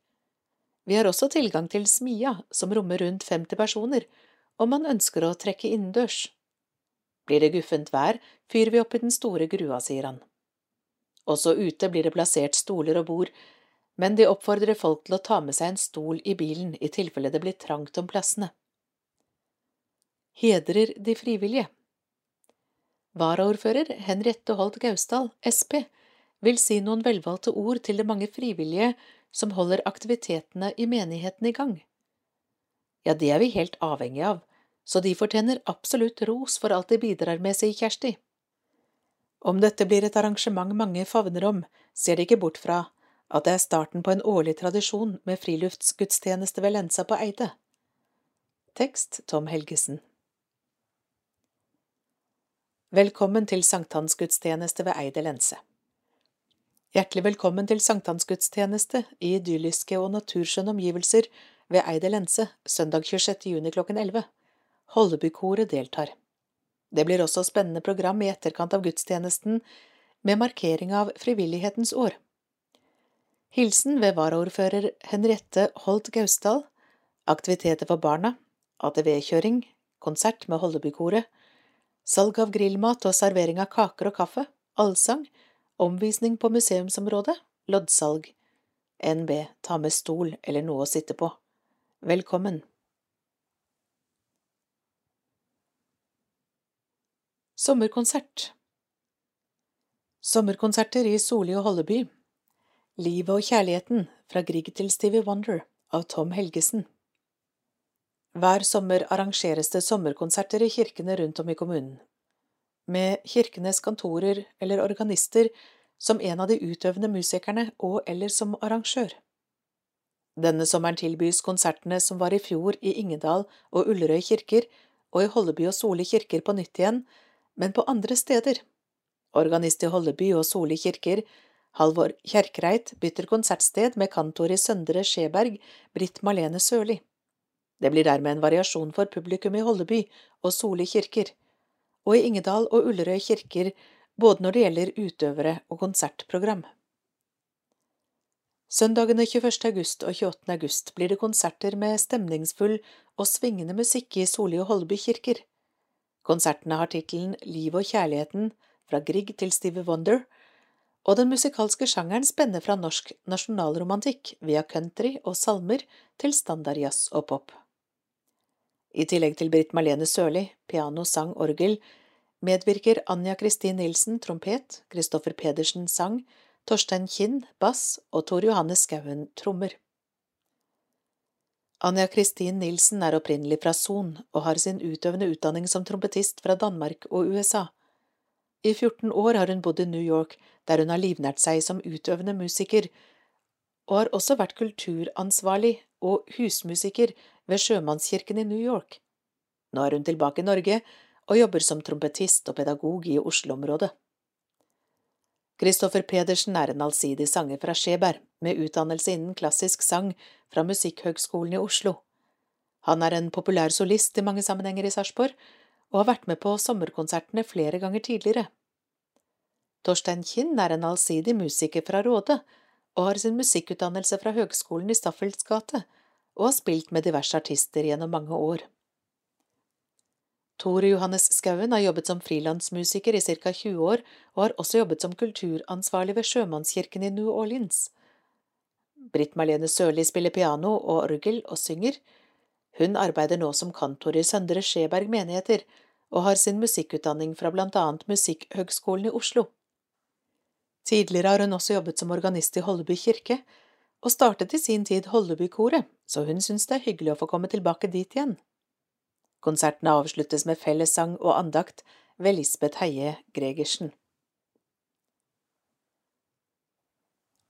Vi har også tilgang til smia, som rommer rundt 50 personer, om man ønsker å trekke innendørs. Blir det guffent vær, fyrer vi opp i den store grua, sier han. Også ute blir det plassert stoler og bord, men de oppfordrer folk til å ta med seg en stol i bilen i tilfelle det blir trangt om plassene. Hedrer de frivillige Varaordfører Henriette Holt Gausdal, Sp, vil si noen velvalgte ord til de mange frivillige som holder aktivitetene i menigheten i gang. Ja, det er vi helt avhengig av, så de fortjener absolutt ros for alt de bidrar med, sier Kjersti. Om dette blir et arrangement mange favner om, ser de ikke bort fra at det er starten på en årlig tradisjon med friluftsgudstjeneste ved Lensa på Eide. Tekst Tom Helgesen Velkommen til sankthansgudstjeneste ved Eide Lense. Hjertelig velkommen til sankthansgudstjeneste i idylliske og naturskjønne omgivelser ved Eide Lense søndag 26. juni klokken 11. Holdebykoret deltar. Det blir også spennende program i etterkant av gudstjenesten med markering av frivillighetens år. Hilsen ved varaordfører Henriette Holt Gausdal, aktiviteter for barna, ATV-kjøring, konsert med Holdebykoret, salg av grillmat og servering av kaker og kaffe, allsang, omvisning på museumsområdet, loddsalg, NB, ta med stol eller noe å sitte på. Velkommen. Sommerkonsert Sommerkonserter i Soli og Holleby Livet og kjærligheten fra Grieg til Stevie Wonder av Tom Helgesen. Hver sommer arrangeres det sommerkonserter i kirkene rundt om i kommunen, med kirkenes kantorer eller organister som en av de utøvende musikerne og eller som arrangør. Denne sommeren tilbys konsertene som var i fjor i Ingedal og Ullerøy kirker og i Holleby og Soli kirker på nytt igjen, men på andre steder. Organist i Holleby og Soli kirker Halvor Kjerkreit bytter konsertsted med kantor i Søndre Skjeberg, Britt Malene Sørli. Det blir dermed en variasjon for publikum i Holleby og Soli kirker, og i Ingedal og Ullerøy kirker både når det gjelder utøvere og konsertprogram. Søndagene 21. august og 28. august blir det konserter med stemningsfull og svingende musikk i Soli og Holleby kirker. Konsertene har tittelen Liv og kjærligheten, fra Grieg til Stevie Wonder, og den musikalske sjangeren spenner fra norsk nasjonalromantikk via country og salmer til standardjazz og pop. I tillegg til Britt Marlene Sørli, piano, sang, orgel, medvirker Anja Kristin Nilsen, trompet, Kristoffer Pedersen, sang, Torstein Kinn, bass og Tor Johannes Skauen, trommer. Anja Kristin Nilsen er opprinnelig fra Son og har sin utøvende utdanning som trompetist fra Danmark og USA. I 14 år har hun bodd i New York, der hun har livnært seg som utøvende musiker, og har også vært kulturansvarlig og husmusiker ved Sjømannskirken i New York. Nå er hun tilbake i Norge og jobber som trompetist og pedagog i Oslo-området. Kristoffer Pedersen er en allsidig sanger fra Skjeberg, med utdannelse innen klassisk sang fra Musikkhøgskolen i Oslo. Han er en populær solist i mange sammenhenger i Sarpsborg, og har vært med på sommerkonsertene flere ganger tidligere. Torstein Kinn er en allsidig musiker fra Råde og har sin musikkutdannelse fra Høgskolen i Staffelsgate, og har spilt med diverse artister gjennom mange år. Tore Johannes Skauen har jobbet som frilansmusiker i ca. 20 år og har også jobbet som kulturansvarlig ved Sjømannskirken i New Orleans. Britt Marlene Sørli spiller piano og orgel og synger, hun arbeider nå som kantor i Søndre Skjeberg menigheter og har sin musikkutdanning fra blant annet Musikkhøgskolen i Oslo. Tidligere har hun også jobbet som organist i Holleby kirke, og startet i sin tid Hollebykoret, så hun synes det er hyggelig å få komme tilbake dit igjen. Konsertene avsluttes med fellessang og andakt ved Lisbeth Heie Gregersen.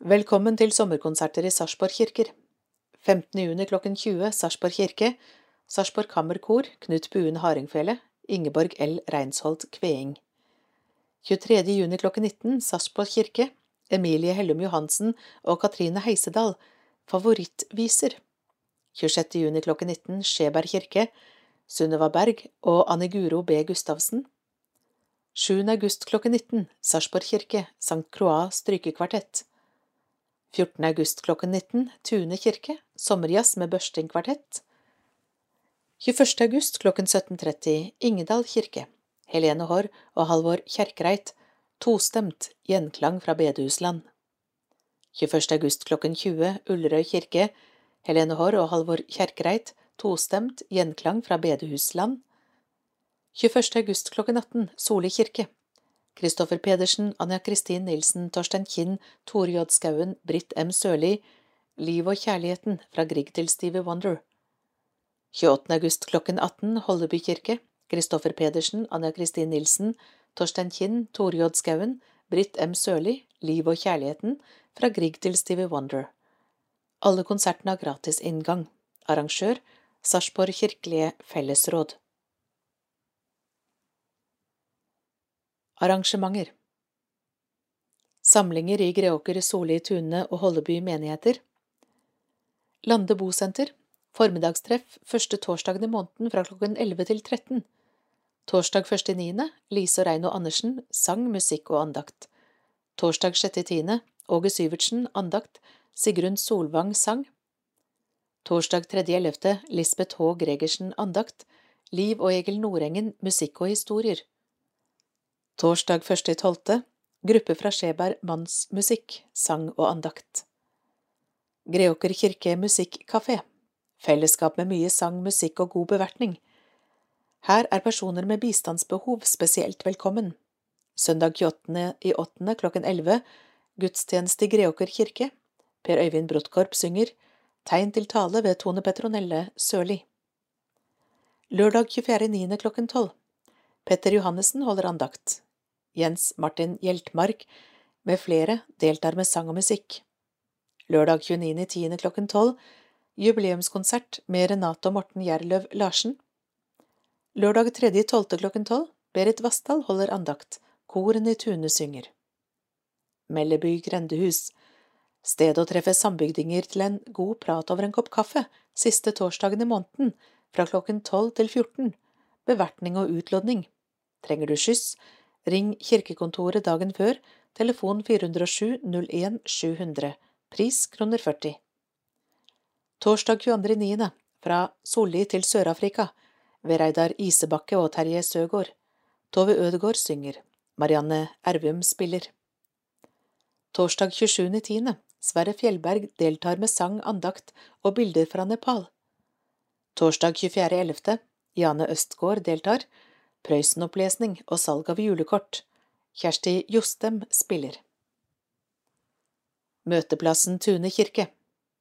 Velkommen til sommerkonserter i Sarpsborg kirker. 15. juni klokken 20 Sarpsborg kirke, Sarpsborg Kammerkor, Knut Buen Hardingfele, Ingeborg L. Reinsholt Kveing. 23. juni klokken 19 Sarpsborg kirke, Emilie Hellum Johansen og Katrine Heisedal, Favorittviser. 26. juni klokken 19 Skjeberg kirke, Sunniva Berg og Anne Guro B. Gustavsen. 7. august klokken 19 Sarpsborg kirke, St. Croix strykekvartett. 14. august klokken 19 Tune kirke, sommerjazz med Børsting kvartett. 21. august klokken 17.30 Ingedal kirke, Helene Haarr og Halvor Kjerkreit, tostemt, gjenklang fra bedehusland. 21. august klokken 20 Ullerøy kirke, Helene Haarr og Halvor Kjerkreit, tostemt, gjenklang fra bedehusland. 21. august klokken 18 Soli kirke, Kristoffer Pedersen, Anja Kristin Nilsen, Torstein Kinn, Tore J. Skauen, Britt M. Sørli, Liv og kjærligheten fra Grieg til Stevie Wonder. 28. august klokken 18, Holleby kirke, Kristoffer Pedersen, Anja Kristin Nilsen, Torstein Kinn, Tore J. Skauen, Britt M. Sørli, Liv og kjærligheten fra Grieg til Stevie Wonder. Alle konsertene har gratis inngang. Arrangør Sarpsborg kirkelige fellesråd. Arrangementer Samlinger i Greåker, Soli, Tune og Holleby menigheter Lande bosenter Formiddagstreff første torsdagen i måneden fra klokken 11 til 13 Torsdag 1.9. Lise og Reino Andersen sang, musikk og andakt Torsdag 6.10. Åge Syvertsen andakt Sigrun Solvang sang Torsdag 3.11. Lisbeth H. Gregersen andakt Liv og Egil Nordengen musikk og historier Torsdag 1.12. Gruppe fra Skjeberg Mannsmusikk, sang og andakt. Greåker kirke musikkafé. Fellesskap med mye sang, musikk og god bevertning. Her er personer med bistandsbehov spesielt velkommen. Søndag 28. i 8. klokken 11. gudstjeneste i Greåker kirke. Per Øyvind Brodtkorp synger Tegn til tale ved Tone Petronelle Sørli. Lørdag 24.9. klokken tolv. Petter Johannessen holder andakt. Jens Martin Hjeltmark med flere deltar med sang og musikk. Lørdag 29.10. klokken tolv jubileumskonsert med Renate og Morten Gjerløv Larsen. Lørdag 3.12. klokken tolv Berit Vassdal holder andakt, korene i Tune synger. Melleby grendehus, sted å treffe sambygdinger til en god prat over en kopp kaffe, siste torsdagen i måneden, fra klokken 12 til 14, bevertning og utlodning. Trenger du skyss, ring kirkekontoret dagen før, telefon 407 01 700, pris kroner 40. Torsdag 22.9. fra Solli til Sør-Afrika, ved Reidar Isebakke og Terje Søgaard. Tove Ødegård synger, Marianne Ervum spiller. Torsdag 27.10. Sverre Fjellberg deltar med sang, andakt og bilder fra Nepal. Torsdag 24.11. Jane Østgård deltar, Prøysen-opplesning og salg av julekort. Kjersti Jostem spiller. Møteplassen Tune kirke.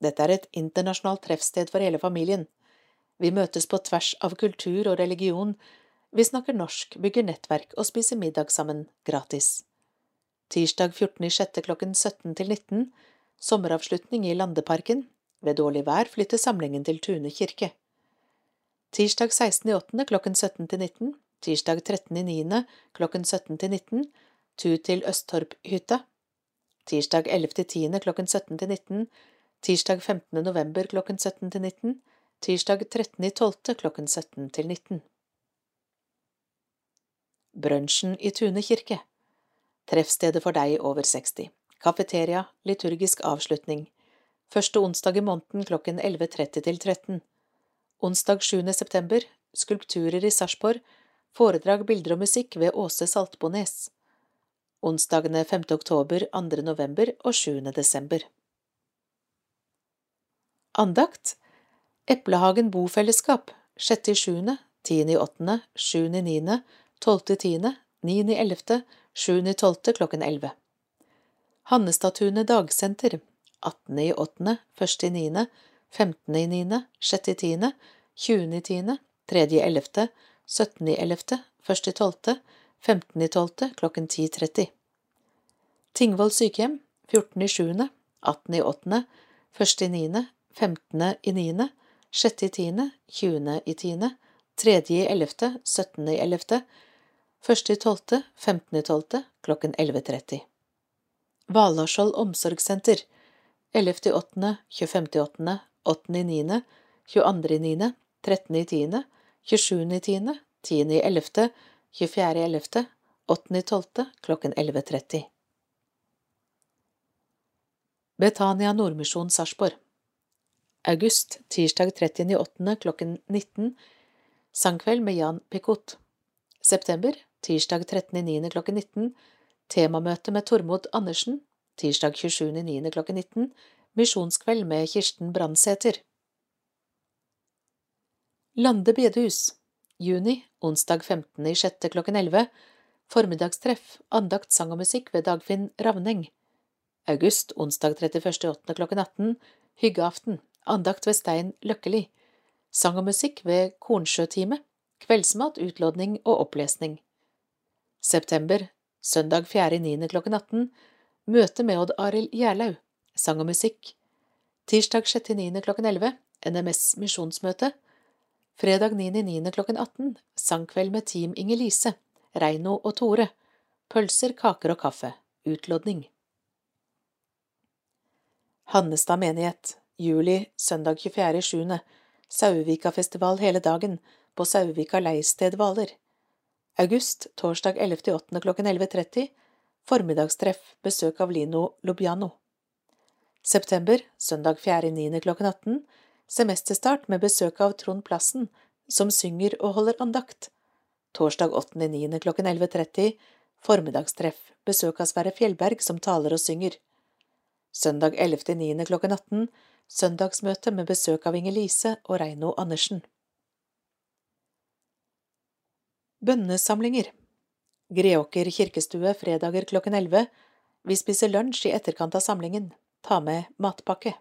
Dette er et internasjonalt treffsted for hele familien. Vi møtes på tvers av kultur og religion vi snakker norsk, bygger nettverk og spiser middag sammen, gratis. Tirsdag 14.06. klokken 17 til 19, sommeravslutning i Landeparken. Ved dårlig vær flytter samlingen til Tune kirke. Tirsdag 16.8. klokken 17 til 19, tirsdag 13.9. klokken 17 til 19, tur til Østtorphytta. Tirsdag 11.10. klokken 17 til 19, tirsdag 15. november klokken 17 til 19, tirsdag 13.12. klokken 17 til 19. Brunsjen i Tune kirke. Treffstedet for deg over 60. Kafeteria, liturgisk avslutning. Første onsdag i måneden klokken 11.30 til 13. Onsdag 7. september, skulpturer i Sarpsborg, foredrag, bilder og musikk ved Åse Saltbones. Onsdagene 5. oktober, 2. november og 7. desember. Andakt Eplehagen bofellesskap 6.7., 10.8., 7.9., 12.10., 9.11., 7.12. klokken 11. Hannestadtunet dagsenter 18.8., 1.9., 15.9., 6.10., 20.10., 3.11., 17.11., 1.12., 15.12. klokken 10.30. Tingvoll sykehjem 14.7., 18.8., 1.9., 15.9., 6.10., 20.10., 3.11., 17.11., 1.12., 15.12. klokken 11.30. Valdarskjold omsorgssenter 11.8., 25.8., 8.9., 22.9., 13.10., 27.10., 10.11., 24.11., 8.12. klokken 11.30. Betania Nordmisjon Sarpsborg August, tirsdag 30.8. klokken 19. Sangkveld med Jan Pikot. September, tirsdag 13.9. klokken 19. Temamøte med Tormod Andersen. Tirsdag 27.9. klokken 19. Misjonskveld med Kirsten Brandsæter. Lande bedehus. Juni, onsdag 15.06. klokken 11. Formiddagstreff, andakt, sang og musikk ved Dagfinn Ravneng. August, onsdag 31.8. klokken 18. Hyggeaften, andakt ved Stein Løkkeli. Sang og musikk ved Kornsjøtime. Kveldsmat, utlodning og opplesning. September, søndag 4.9. klokken 18. Møte med Odd Arild Gjerlaug. Sang og musikk. Tirsdag 6.9. klokken 11. NMS misjonsmøte. Fredag 9.9. klokken 18. Sangkveld med Team Inger-Lise. Reino og Tore. Pølser, kaker og kaffe. Utlodning. Hannestad menighet. Juli, søndag 24.7. Sauevikafestival hele dagen på Sauevika leirsted Hvaler. August, torsdag 11.8. klokken 11.30. Formiddagstreff, besøk av Lino Lubiano. September, søndag 4.9. klokken 18. Semesterstart med besøk av Trond Plassen, som synger og holder andakt. Torsdag 8.9. klokken 11.30. Formiddagstreff, besøk av Sverre Fjellberg, som taler og synger. Søndag 11.9. klokken 18 søndagsmøte med besøk av Inger-Lise og Reino Andersen. Bønnesamlinger Greåker kirkestue fredager klokken 11, Vi spiser lunsj i etterkant av samlingen. Ta med matpakke.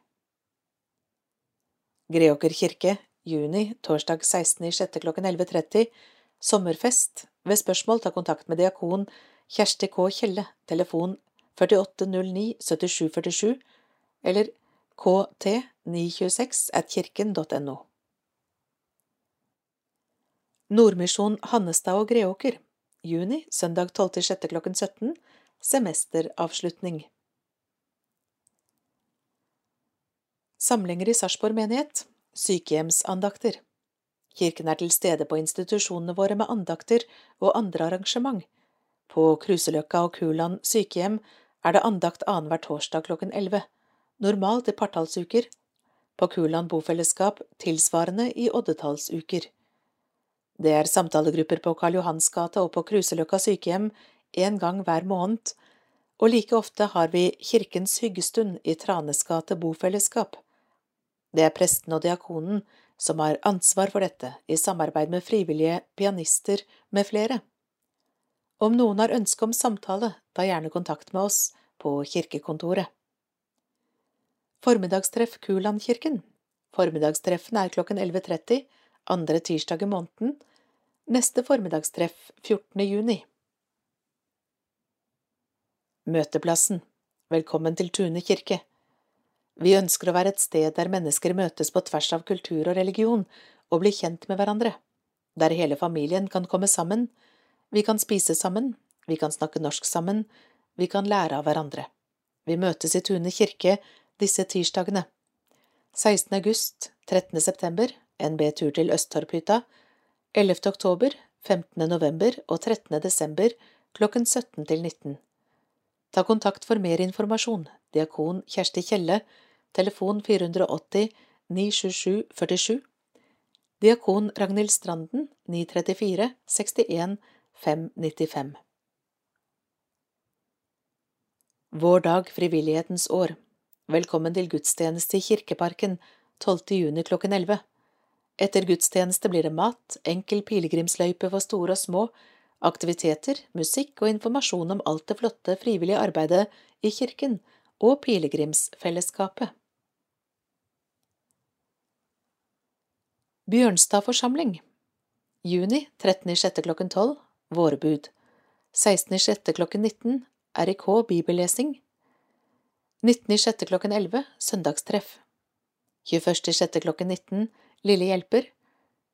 Greåker kirke, juni, torsdag 16.06. klokken 11.30. Sommerfest. Ved spørsmål ta kontakt med diakon Kjersti K. Kjelle, telefon 4809 7747, eller kt926 at kirken.no. Nordmisjon Hannestad og Greåker, juni, søndag 12.06. klokken 17, semesteravslutning. Samlinger i Sarpsborg menighet, sykehjemsandakter. Kirken er til stede på institusjonene våre med andakter og andre arrangement. På Kruseløkka og Kuland sykehjem er det andakt annenhver torsdag klokken 11, normalt i partallsuker. På Kuland bofellesskap tilsvarende i oddetallsuker. Det er samtalegrupper på Karl Johans gate og på Kruseløkka sykehjem en gang hver måned, og like ofte har vi Kirkens hyggestund i Tranes gate bofellesskap. Det er presten og diakonen som har ansvar for dette, i samarbeid med frivillige pianister med flere. Om noen har ønske om samtale, ta gjerne kontakt med oss på kirkekontoret. Formiddagstreff Kulandkirken Formiddagstreffene er klokken 11.30, andre tirsdag i måneden. Neste formiddagstreff 14. juni. Møteplassen Velkommen til Tune kirke. Vi ønsker å være et sted der mennesker møtes på tvers av kultur og religion og blir kjent med hverandre, der hele familien kan komme sammen, vi kan spise sammen, vi kan snakke norsk sammen, vi kan lære av hverandre. Vi møtes i Tune kirke disse tirsdagene. 16. august, 13. september, NB tur til Østtorphytta, 11. oktober, 15. november og 13. desember klokken 17 til 19. Ta kontakt for mer informasjon. Diakon Kjersti Kjelle, telefon 480 927 47. Diakon Ragnhild Stranden 934 61 595. Vår dag frivillighetens år. Velkommen til gudstjeneste i Kirkeparken 12. juni klokken 11. Etter gudstjeneste blir det mat, enkel pilegrimsløype for store og små, aktiviteter, musikk og informasjon om alt det flotte frivillige arbeidet i kirken og pilegrimsfellesskapet. Bjørnstad forsamling Juni 13.06. klokken 12 Vårbud 16.06. klokken 19 RIK bibellesing 19.06. klokken 11 Søndagstreff 21.06. klokken 19 Lille hjelper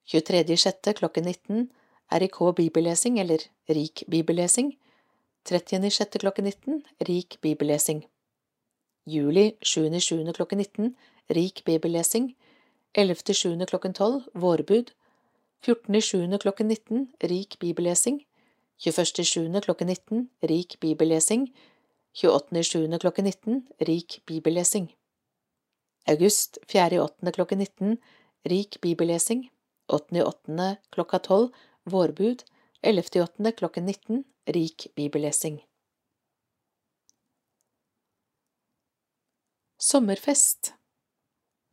23.6. klokken 19 RIK bibellesing eller Rik bibellesing 30.6. klokken 19 Rik bibellesing Juli 7.7. klokken 19 Rik bibellesing 11.7. klokken 12 Vårbud 14.7. klokken 19 Rik bibellesing 21.7. klokken 19 Rik bibellesing 28.7. klokken 19 Rik bibellesing August 4.8. klokken 19 Rik bibellesing 8.08. klokka 12 Vårbud 11.8. klokken 19 Rik bibellesing Sommerfest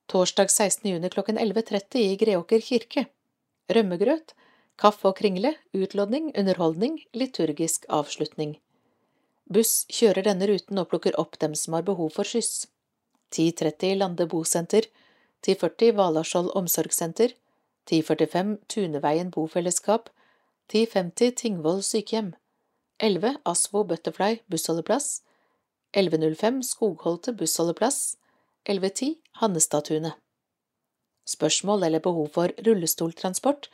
Torsdag 16. juni klokken 11.30 i Greåker kirke Rømmegrøt Kaffe og kringle, utlodning, underholdning, liturgisk avslutning. Buss kjører denne ruten og plukker opp dem som har behov for skyss. 10.30 Lande bosenter, 10.40 Valaskjold omsorgssenter, 10.45 Tuneveien bofellesskap, 10.50 Tingvoll sykehjem, 11 Asvo Butterfly bussholdeplass, 11.05 Skogholte bussholdeplass, 11.10 Hannestadtunet. Spørsmål eller behov for rullestoltransport,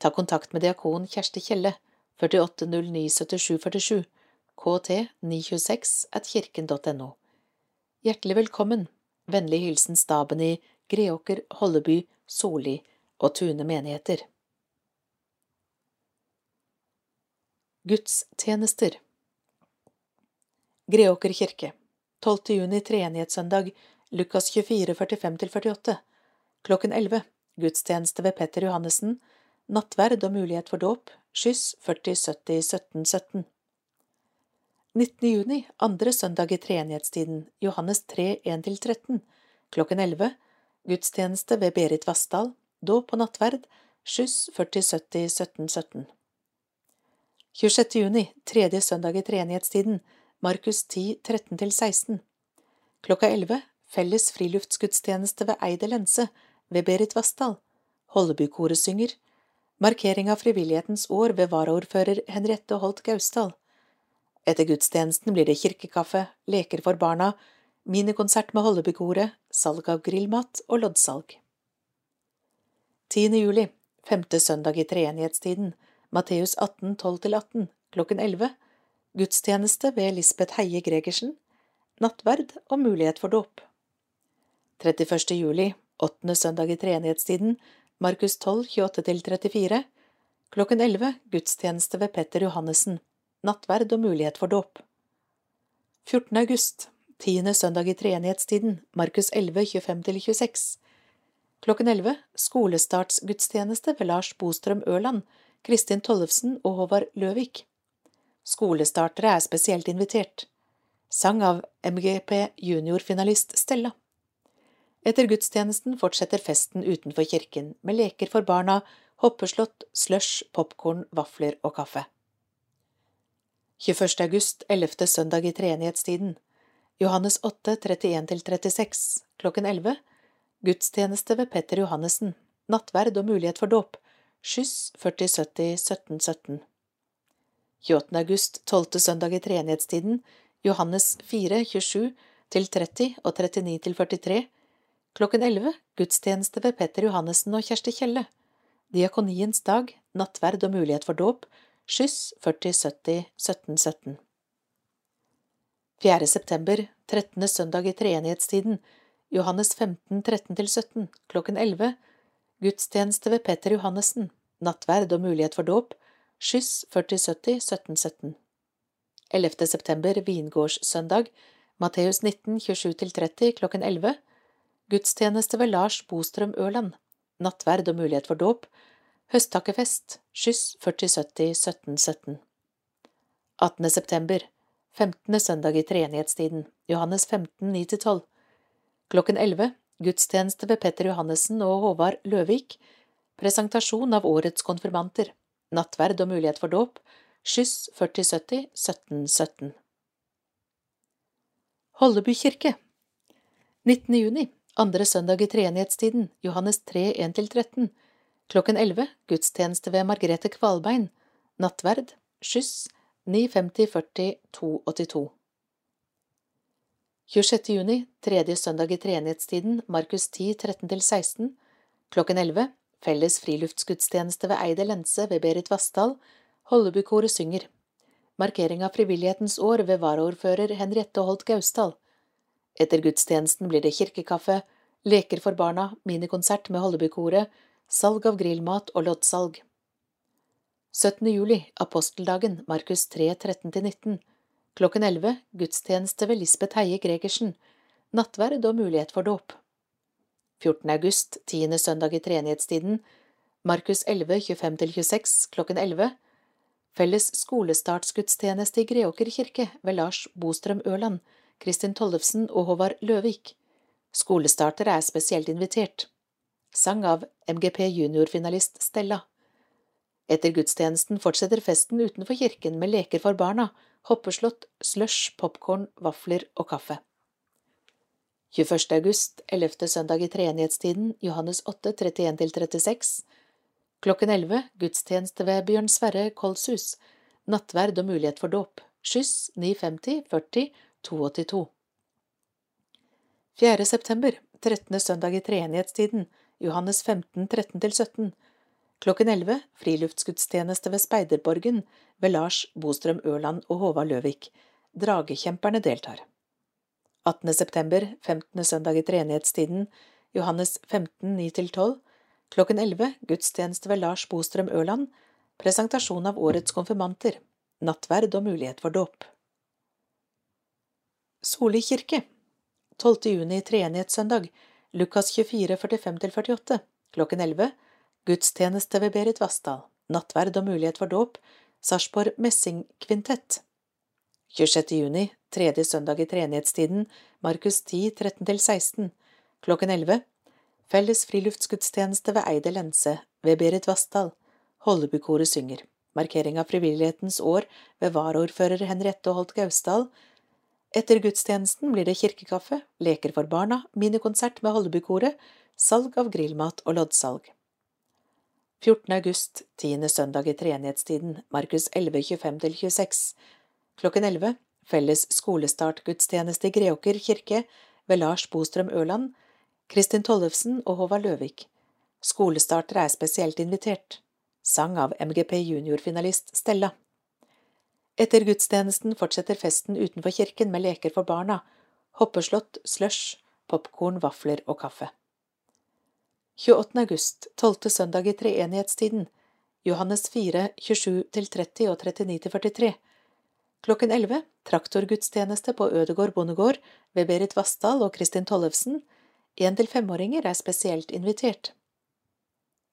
ta kontakt med diakon Kjersti Kjelle, 48097747, kt 926 at kirken.no. Hjertelig velkommen. Vennlig hilsen staben i Greåker, Holleby, Solli og Tune menigheter. Gudstjenester Greåker kirke 12. juni treenighetssøndag Lukas 24, 45–48 Klokken 11 Gudstjeneste ved Petter Johannessen Nattverd og mulighet for dåp Skyss 40 70 17 17 19. juni, andre søndag i treenighetstiden, Johannes 3, 1–13, klokken 11, gudstjeneste ved Berit Vassdal, dåp og nattverd, skyss 4070 1717. 26. juni, tredje søndag i treenighetstiden, Markus 10, 13–16. Klokka 11 felles friluftsgudstjeneste ved Eide lense ved Berit Vassdal. Hollebykoret synger. Markering av frivillighetens år ved varaordfører Henriette Holt Gausdal. Etter gudstjenesten blir det kirkekaffe, leker for barna, minikonsert med Hollebykoret, salg av grillmat og loddsalg. 10. juli, femte søndag i treenighetstiden, Matteus 18, 12–18, klokken 11, gudstjeneste ved Lisbeth Heie Gregersen, nattverd og mulighet for dåp. 31. juli, åttende søndag i treenighetstiden, Markus 12, 28–34, klokken 11, gudstjeneste ved Petter Johannessen, nattverd og mulighet for dåp. 14. august, tiende søndag i treenighetstiden, Markus 11, 25–26, klokken 11, skolestartsgudstjeneste ved Lars Bostrøm Ørland, Kristin Tollefsen og Håvard Løvik. Skolestartere er spesielt invitert. Sang av MGP juniorfinalist Stella. Etter gudstjenesten fortsetter festen utenfor kirken med leker for barna, hoppeslott, slush, popkorn, vafler og kaffe. 21. august, 11. søndag i treenighetstiden. Johannes 8, 31–36, klokken 11. Gudstjeneste ved Petter Johannessen. Nattverd og mulighet for dåp. Skyss 4070 1717. 28. august, 12. søndag i treenighetstiden, Johannes 4, 27 30 og 39 43, klokken 11, gudstjeneste ved Petter Johannessen og Kjersti Kjelle, Diakoniens dag, nattverd og mulighet for dåp, skyss 4070 1717. 4. september, 13. søndag i treenighetstiden, Johannes 15, 13–17, klokken 11, Gudstjeneste ved Petter Johannessen. Nattverd og mulighet for dåp. Skyss 4070 1717. 11. september, vingårdssøndag. Matteus 19, 27–30 klokken 11. Gudstjeneste ved Lars Bostrøm Ørland. Nattverd og mulighet for dåp. Høsttakkefest. Skyss 4070 1717. 18. september. 15. søndag i treenighetstiden. Johannes 15, 9–12. Klokken 11. Gudstjeneste ved Petter Johannessen og Håvard Løvik, presentasjon av årets konfirmanter, nattverd og mulighet for dåp, skyss 4070 1717. Holleby kirke 19. juni, andre søndag i treenighetstiden, Johannes 3, 1–13, klokken 11, gudstjeneste ved Margrethe Kvalbein, nattverd, skyss 950 40 282. 26. juni, tredje søndag i treenighetstiden, Markus 10, 13–16, klokken 11, felles friluftsgudstjeneste ved Eide lense ved Berit Vassdal, Hollebukoret synger. Markering av frivillighetens år ved varaordfører Henriette Holt Gausdal. Etter gudstjenesten blir det kirkekaffe, leker for barna, minikonsert med Hollebukoret, salg av grillmat og loddsalg. 17. juli, aposteldagen, Markus 3, 13–19. Klokken 11 gudstjeneste ved Lisbeth Heie Gregersen, nattverd og mulighet for dåp. 14. august, tiende søndag i treenighetstiden, Markus 11, 25–26 klokken 11, felles skolestartsgudstjeneste i Greåker kirke ved Lars Bostrøm Ørland, Kristin Tollefsen og Håvard Løvik. Skolestartere er spesielt invitert. Sang av MGP juniorfinalist Stella. Etter gudstjenesten fortsetter festen utenfor kirken med leker for barna, hoppeslott, slush, popkorn, vafler og kaffe. 21. august, 11. søndag i treenighetstiden, Johannes 8, 31–36, klokken 11, gudstjeneste ved Bjørn Sverre Kolshus, nattverd og mulighet for dåp, skyss 950 40 282. 4. september, 13. søndag i treenighetstiden, Johannes 15, 13–17, Klokken 11 friluftsgudstjeneste ved Speiderborgen ved Lars Bostrøm Ørland og Håvard Løvik. Dragekjemperne deltar. 18. september, 15. søndag i treenighetstiden, Johannes 15, 9–12. Klokken 11 gudstjeneste ved Lars Bostrøm Ørland. Presentasjon av årets konfirmanter. Nattverd og mulighet for dåp. Soli kirke 12. juni treenighetssøndag. Lukas 24, 45–48. Klokken 11 Gudstjeneste ved Berit Vassdal, nattverd og mulighet for dåp, Sarpsborg Messingkvintett. 26. juni, tredje søndag i treenighetstiden, Markus 10, 13–16, klokken 11. Felles friluftsgudstjeneste ved Eide lense, ved Berit Vassdal. Hollebukoret synger. Markering av frivillighetens år ved varaordfører Henriette Holt Gausdal. Etter gudstjenesten blir det kirkekaffe, leker for barna, minikonsert med Hollebukoret, salg av grillmat og loddsalg. 14. august, tiende søndag i treenighetstiden, Markus 11, 25–26. Klokken 11, felles skolestartgudstjeneste i Greåker kirke ved Lars Bostrøm Ørland, Kristin Tollefsen og Håvard Løvik. Skolestartere er spesielt invitert. Sang av MGP juniorfinalist Stella. Etter gudstjenesten fortsetter festen utenfor kirken med leker for barna, hoppeslott, slush, popkorn, vafler og kaffe. 28. august, tolvte søndag i treenighetstiden, Johannes 4, 27–30 og 39–43. Klokken 11, traktorgudstjeneste på Ødegård bondegård ved Berit Vassdal og Kristin Tollefsen. Én til femåringer er spesielt invitert.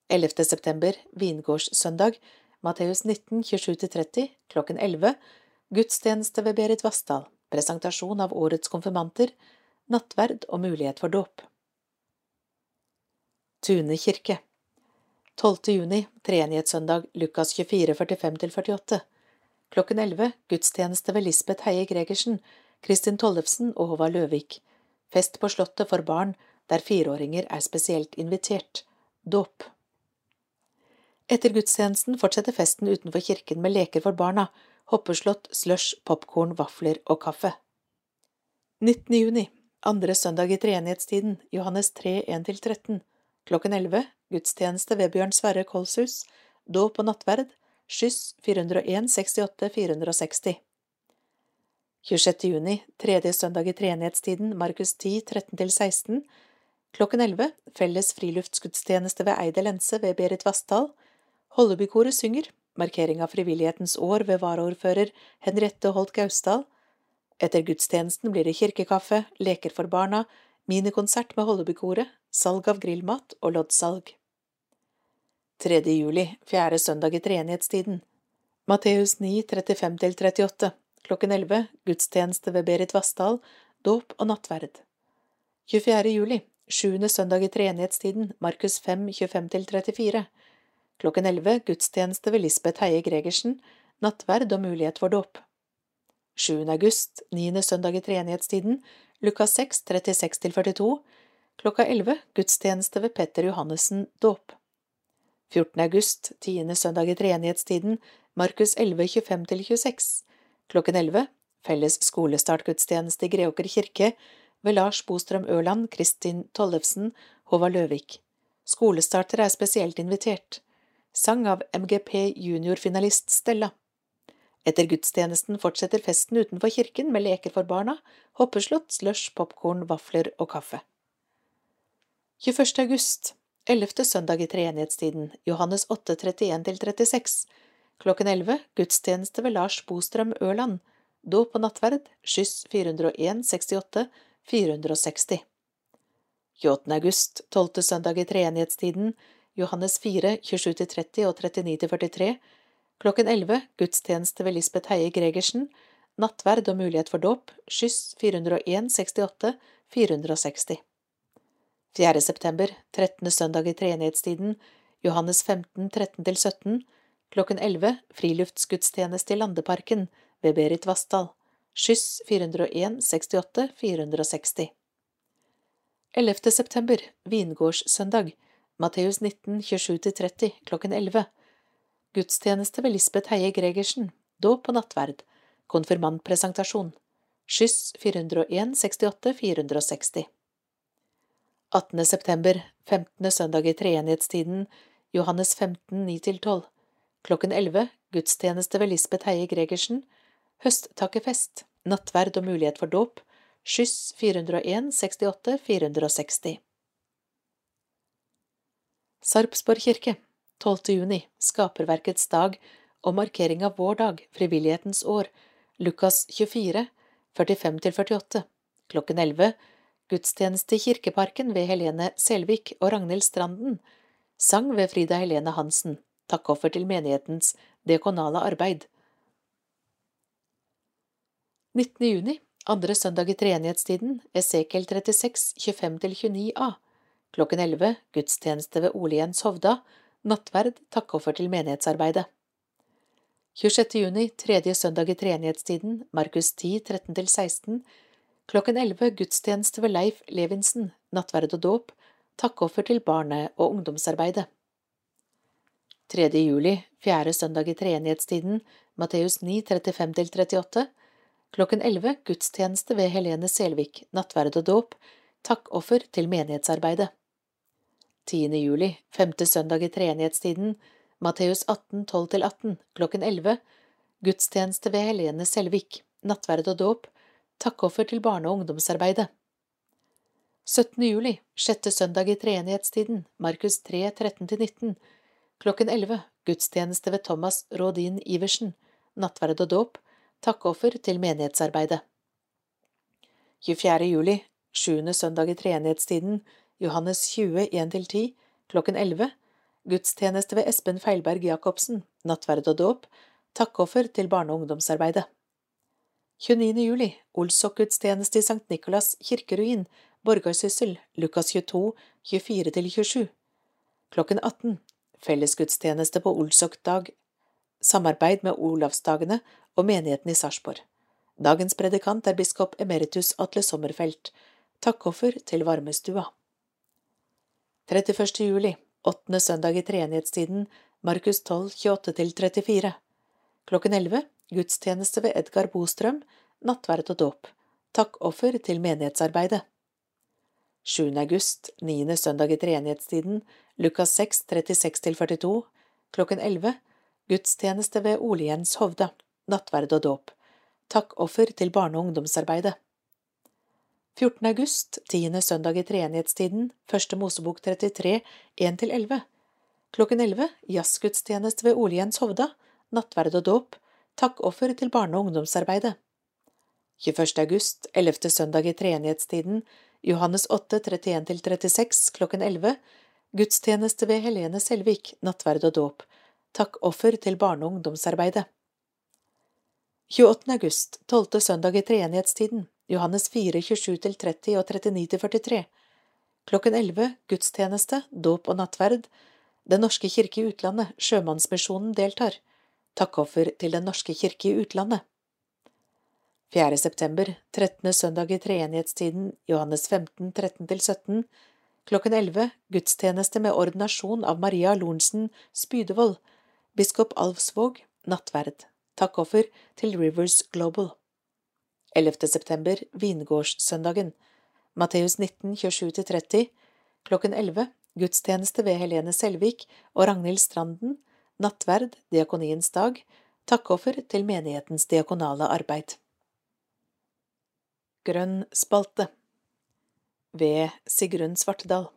11. september, vingårdssøndag, Matteus 19, 27–30, klokken 11, gudstjeneste ved Berit Vassdal, presentasjon av årets konfirmanter, nattverd og mulighet for dåp. Tune kirke 12. juni, treenighetssøndag, Lukas 24, 45–48. Klokken 11, gudstjeneste ved Lisbeth Heie Gregersen, Kristin Tollefsen og Håvard Løvik. Fest på Slottet for barn, der fireåringer er spesielt invitert. Dåp. Etter gudstjenesten fortsetter festen utenfor kirken med leker for barna, hoppeslott, slush, popkorn, vafler og kaffe. 19. juni, andre søndag i treenighetstiden, Johannes 3, 1–13. Klokken 11, gudstjeneste ved Bjørn Sverre Kolshus, dåp og nattverd, skyss 401 68 460. 26. juni, tredje søndag i treenighetstiden, Markus 10, 13–16. Klokken 11, felles friluftsgudstjeneste ved Eide Lense ved Berit Vassdal. Holdebykoret synger, markering av frivillighetens år ved varaordfører Henriette Holt Gausdal. Etter gudstjenesten blir det kirkekaffe, leker for barna, minikonsert med Hollebykoret, salg av grillmat og loddsalg. 3. juli, fjerde søndag i treenighetstiden. Matteus 9, 35–38. Klokken 11, gudstjeneste ved Berit Vassdal, dåp og nattverd. 24. juli, sjuende søndag i treenighetstiden, Markus 5, 25–34. Klokken 11, gudstjeneste ved Lisbeth Heie Gregersen, nattverd og mulighet for dåp. 7. august, niende søndag i treenighetstiden, Lukas 6, 36–42. Klokka 11, gudstjeneste ved Petter Johannessen, dåp. 14. august, tiende søndag i treenighetstiden, Markus 11, 25–26. Klokken 11, felles skolestartgudstjeneste i Greåker kirke ved Lars Bostrøm Ørland, Kristin Tollefsen, Håvard Løvik. Skolestarter er spesielt invitert. Sang av MGP juniorfinalist Stella. Etter gudstjenesten fortsetter festen utenfor kirken med leker for barna, hoppeslott, slush, popkorn, vafler og kaffe. 21. august, ellevte søndag i treenighetstiden, Johannes 8, 31–36. Klokken 11, gudstjeneste ved Lars Bostrøm Ørland, dåp og nattverd, skyss 401 68 460. 28. august, tolvte søndag i treenighetstiden, Johannes 4, 27–30 og 39–43. Klokken 11, gudstjeneste ved Lisbeth Heie Gregersen, nattverd og mulighet for dåp, skyss 401 68 460. 4. september, 13. søndag i treenighetstiden, Johannes 15, 13–17, klokken 11, friluftsgudstjeneste i Landeparken ved Berit Vassdal, skyss 401 68 460. 11. september, vingårdssøndag, Matteus 19, 27–30, klokken 11, gudstjeneste ved Lisbeth Heie Gregersen, dåp og nattverd, konfirmantpresentasjon, skyss 401 68 460. 18. september, 15. søndag i treenighetstiden, Johannes 15, 9–12. Klokken 11, gudstjeneste ved Lisbeth Heie Gregersen, høsttakkefest, nattverd og mulighet for dåp, skyss 401 68 460. Sarpsborg kirke, 12. juni, Skaperverkets dag og markering av vår dag, frivillighetens år, Lukas 24, 45–48. Klokken 11, gudstjeneste i Kirkeparken ved Helene Selvik og Ragnhild Stranden, sang ved Frida Helene Hansen, takkoffer til menighetens dekonale arbeid. 19. juni, andre søndag i treenighetstiden, Esekiel 36, 25–29a, klokken 11, gudstjeneste ved Ole Jens Hovda, nattverd, takkoffer til menighetsarbeidet. 26. juni, tredje søndag i treenighetstiden, Markus 10, 13–16, klokken 11 gudstjeneste ved Leif Levinsen, nattverd og dåp, takkoffer til barne- og ungdomsarbeidet. 3. juli, fjerde søndag i treenighetstiden, Matteus 9, 35–38, klokken 11 gudstjeneste ved Helene Selvik, nattverd og dåp, takkoffer til menighetsarbeidet. 10. juli, femte søndag i treenighetstiden, Matteus 18, 12–18, klokken 11, gudstjeneste ved Helene Selvik, nattverd og dåp, takkoffer til barne- og ungdomsarbeidet. 17. juli, sjette søndag i treenighetstiden, Markus 3, 13–19, klokken 11, gudstjeneste ved Thomas Rådin Iversen, nattverd og dåp, takkoffer til menighetsarbeidet. 24. juli, sjuende søndag i treenighetstiden, Johannes 20, 1–10, klokken 11, gudstjeneste ved Espen Feilberg Jacobsen, nattverd og dåp, takkoffer til barne- og ungdomsarbeidet. 29. juli, Olsok-gudstjeneste i Sankt Nikolas kirkeruin, Borgarsyssel, Lukas 22, 24–27. Klokken 18, fellesgudstjeneste på Olsok-dag, samarbeid med Olavsdagene og menigheten i Sarpsborg. Dagens predikant er biskop emeritus Atle Sommerfelt, takkoffer til varmestua. 31. juli, åttende søndag i treenighetstiden, Markus 12, 28–34. Klokken 11, gudstjeneste ved Edgar Bostrøm, nattverd og dåp. Takkoffer til menighetsarbeidet. 7. august, niende søndag i treenighetstiden, Lukas 6, 36–42. Klokken 11, gudstjeneste ved Ole Jens Hovda, nattverd og dåp. Takkoffer til barne- og ungdomsarbeidet. 14. august, tiende søndag i treenighetstiden, første Mosebok 33, 1–11. Klokken 11, jazzgudstjeneste ved Ole Jens Hovda, nattverd og dåp, takkoffer til barne- og ungdomsarbeidet. 21. august, ellevte søndag i treenighetstiden, Johannes 8, 31–36, klokken 11, gudstjeneste ved Helene Selvik, nattverd og dåp, takkoffer til barne- og ungdomsarbeidet. 28. august, tolvte søndag i treenighetstiden, Johannes 4, 27–30 og 39–43. Klokken 11 gudstjeneste, dåp og nattverd. Den norske kirke i utlandet, Sjømannsmisjonen, deltar. Takkoffer til Den norske kirke i utlandet. 4. september, 13. søndag i treenighetstiden, Johannes 15, 13–17. Klokken 11 gudstjeneste med ordinasjon av Maria Lorentzen Spydevold, biskop Alvsvåg, nattverd. Takkoffer til Rivers Global. 11. september, vingårdssøndagen, Matteus 19, 27–30, klokken 11, gudstjeneste ved Helene Selvik og Ragnhild Stranden, nattverd, diakoniens dag, takkoffer til menighetens diakonale arbeid. Grønn spalte Ved Sigrun Svartedal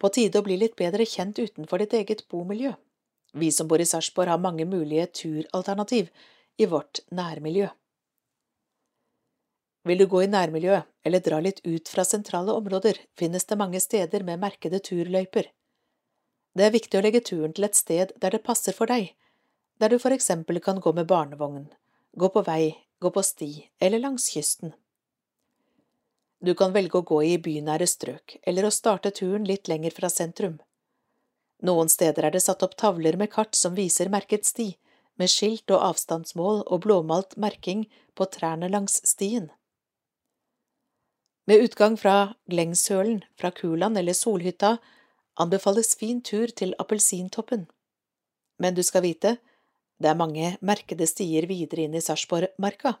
På tide å bli litt bedre kjent utenfor ditt eget bomiljø. Vi som bor i Sarpsborg har mange mulige turalternativ i vårt nærmiljø. Vil du gå i nærmiljøet eller dra litt ut fra sentrale områder, finnes det mange steder med merkede turløyper. Det er viktig å legge turen til et sted der det passer for deg, der du for eksempel kan gå med barnevogn, gå på vei, gå på sti eller langs kysten. Du kan velge å gå i bynære strøk, eller å starte turen litt lenger fra sentrum. Noen steder er det satt opp tavler med kart som viser merket sti, med skilt og avstandsmål og blåmalt merking på trærne langs stien. Med utgang fra Glengshølen, fra Kulan eller Solhytta anbefales fin tur til Appelsintoppen. Men du skal vite, det er mange merkede stier videre inn i Sarpsborgmarka.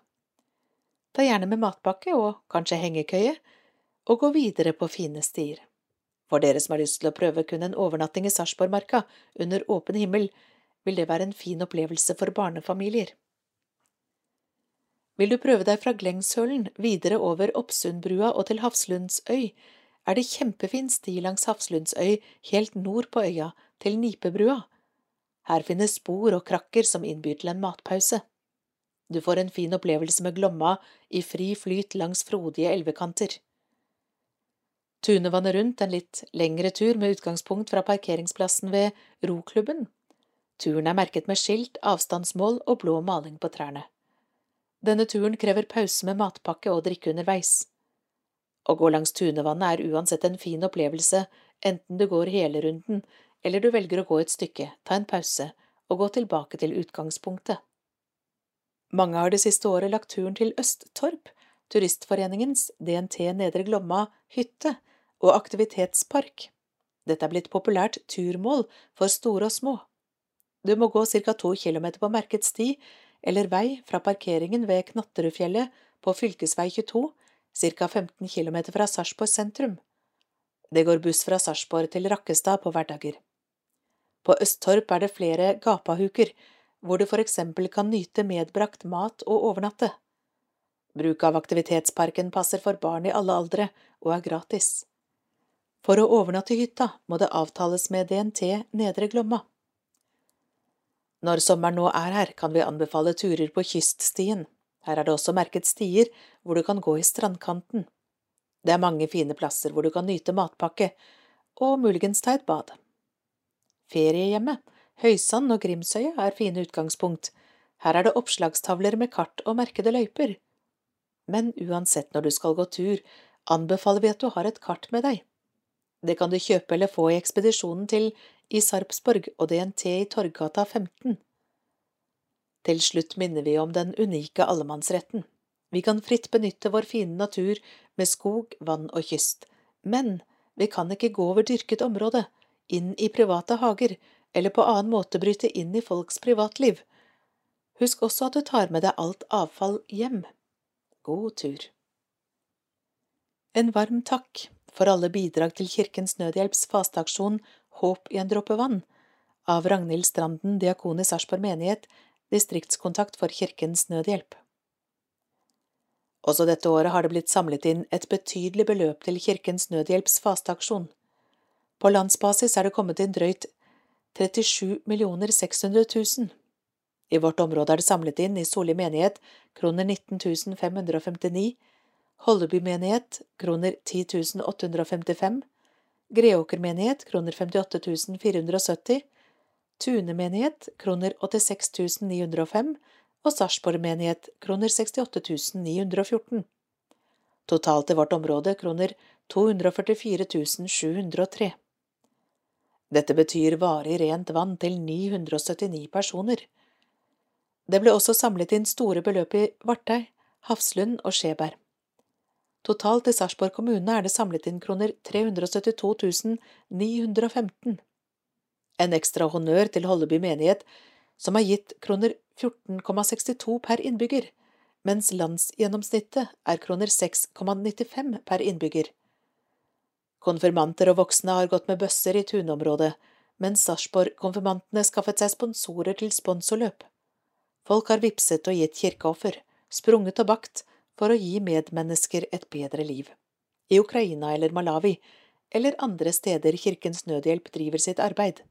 Ta gjerne med matpakke og kanskje hengekøye, og gå videre på fine stier. For dere som har lyst til å prøve kun en overnatting i Sarpsborgmarka under åpen himmel, vil det være en fin opplevelse for barnefamilier. Vil du prøve deg fra Glengshølen videre over Oppsundbrua og til Hafslundsøy, er det kjempefin sti langs Hafslundsøy helt nord på øya, til Nipebrua. Her finnes spor og krakker som innbyr til en matpause. Du får en fin opplevelse med Glomma i fri flyt langs frodige elvekanter. Tunevannet rundt en litt lengre tur med utgangspunkt fra parkeringsplassen ved roklubben. Turen er merket med skilt, avstandsmål og blå maling på trærne. Denne turen krever pause med matpakke og drikke underveis. Å gå langs Tunevannet er uansett en fin opplevelse, enten du går hele runden eller du velger å gå et stykke, ta en pause og gå tilbake til utgangspunktet. Mange har det siste året lagt turen til Østtorp, Turistforeningens DNT Nedre Glomma hytte og aktivitetspark. Dette er blitt populært turmål for store og små. Du må gå ca. to kilometer på merket sti eller vei fra parkeringen ved Knatterudfjellet på fylkesvei 22, ca. 15 km fra Sarpsborg sentrum. Det går buss fra Sarpsborg til Rakkestad på hverdager. På Østtorp er det flere gapahuker, hvor du for eksempel kan nyte medbrakt mat og overnatte. Bruk av aktivitetsparken passer for barn i alle aldre og er gratis. For å overnatte i hytta må det avtales med DNT Nedre Glomma. Når sommeren nå er her, kan vi anbefale turer på kyststien. Her er det også merket stier hvor du kan gå i strandkanten. Det er mange fine plasser hvor du kan nyte matpakke, og muligens ta et bad. Feriehjemmet Høysand og Grimsøya er fine utgangspunkt, her er det oppslagstavler med kart og merkede løyper. Men uansett når du skal gå tur, anbefaler vi at du har et kart med deg. Det kan du kjøpe eller få i ekspedisjonen til i Sarpsborg og DNT i Torggata 15. Til slutt minner vi om den unike allemannsretten. Vi kan fritt benytte vår fine natur med skog, vann og kyst, men vi kan ikke gå over dyrket område, inn i private hager eller på annen måte bryte inn i folks privatliv. Husk også at du tar med deg alt avfall hjem. God tur. En varm takk for alle bidrag til Kirkens Nødhjelps fasteaksjon Håp i en dråpe vann av Ragnhild Stranden, diakon i Sarpsborg menighet, distriktskontakt for Kirkens Nødhjelp. Også dette året har det blitt samlet inn et betydelig beløp til Kirkens Nødhjelps fasteaksjon. På landsbasis er det kommet inn drøyt 37 600 000. I vårt område er det samlet inn i Solli menighet kroner 19 559, Holleby menighet kroner 10 855, Greåker menighet kroner 58 470, Tune menighet kroner 86 905 og Sarpsborg menighet kroner 68 914. Totalt i vårt område kroner 244 703. Dette betyr varig rent vann til 979 personer. Det ble også samlet inn store beløp i Vartei, Hafslund og Skjeberg. Totalt i Sarpsborg kommune er det samlet inn kroner 372 915. En ekstra honnør til Holleby menighet, som har gitt kroner 14,62 per innbygger, mens landsgjennomsnittet er kroner 6,95 per innbygger. Konfirmanter og voksne har gått med bøsser i tunområdet, mens Sarpsborg-konfirmantene skaffet seg sponsorer til sponsorløp. Folk har vipset og gitt kirkeoffer, sprunget og bakt for å gi medmennesker et bedre liv. I Ukraina eller Malawi, eller andre steder Kirkens Nødhjelp driver sitt arbeid.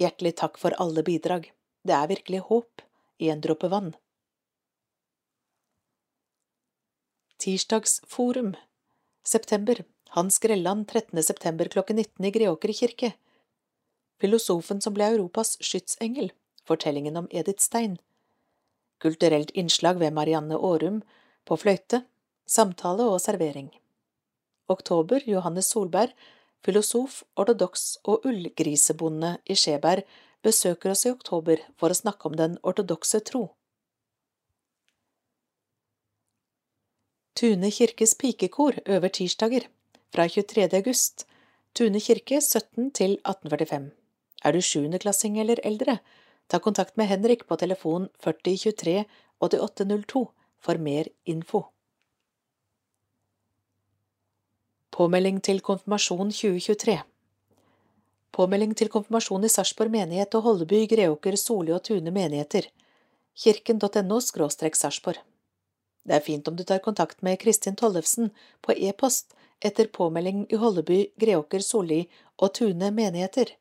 Hjertelig takk for alle bidrag, det er virkelig håp i en dråpe vann. Tirsdagsforum September hans Grelland 13. september klokken 19 i Greåker kirke. Filosofen som ble Europas skytsengel. Fortellingen om Edith Stein. Kulturelt innslag ved Marianne Aarum på fløyte. Samtale og servering. Oktober Johannes Solberg, filosof, ortodoks og ullgrisebonde i Skjeberg, besøker oss i oktober for å snakke om den ortodokse tro. Tune kirkes pikekor øver tirsdager fra 23. august, Tune kirke 17 til 1845. Er du sjuendeklassing eller eldre, ta kontakt med Henrik på telefon 4023 8802 for mer info. Påmelding til konfirmasjon 2023 Påmelding til konfirmasjon i Sarpsborg menighet og Holleby, Greåker, Soli og Tune menigheter. Kirken.no Sarpsborg. Det er fint om du tar kontakt med Kristin Tollefsen på e-post etter påmelding i Holleby, Greåker, Soli og Tune menigheter.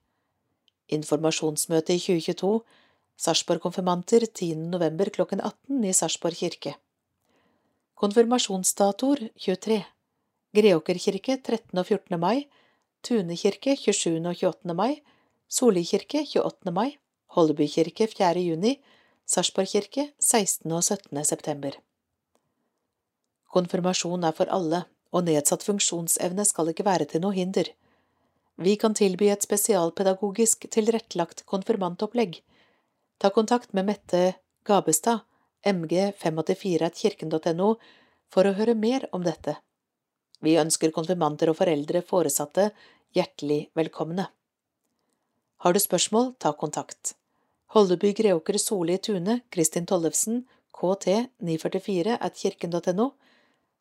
Informasjonsmøte i 2022 Sarpsborg konfirmanter 10. november klokken 18 i Sarpsborg kirke. Konfirmasjonsdatoer 23. Greåker kirke 13. og 14. mai, Tune kirke 27. og 28. mai, Solli kirke 28. mai, Holleby kirke 4. juni, Sarpsborg kirke 16. og 17. september. Konfirmasjon er for alle, og nedsatt funksjonsevne skal ikke være til noe hinder. Vi kan tilby et spesialpedagogisk tilrettelagt konfirmantopplegg, Ta kontakt med Mette Gabestad, mg584kirken.no, for å høre mer om dette. Vi ønsker konfirmanter og foreldre foresatte hjertelig velkomne. Har du spørsmål, ta kontakt. Holdeby Greåker Soli Tune, Kristin Tollefsen, kt 944 at kirken.no,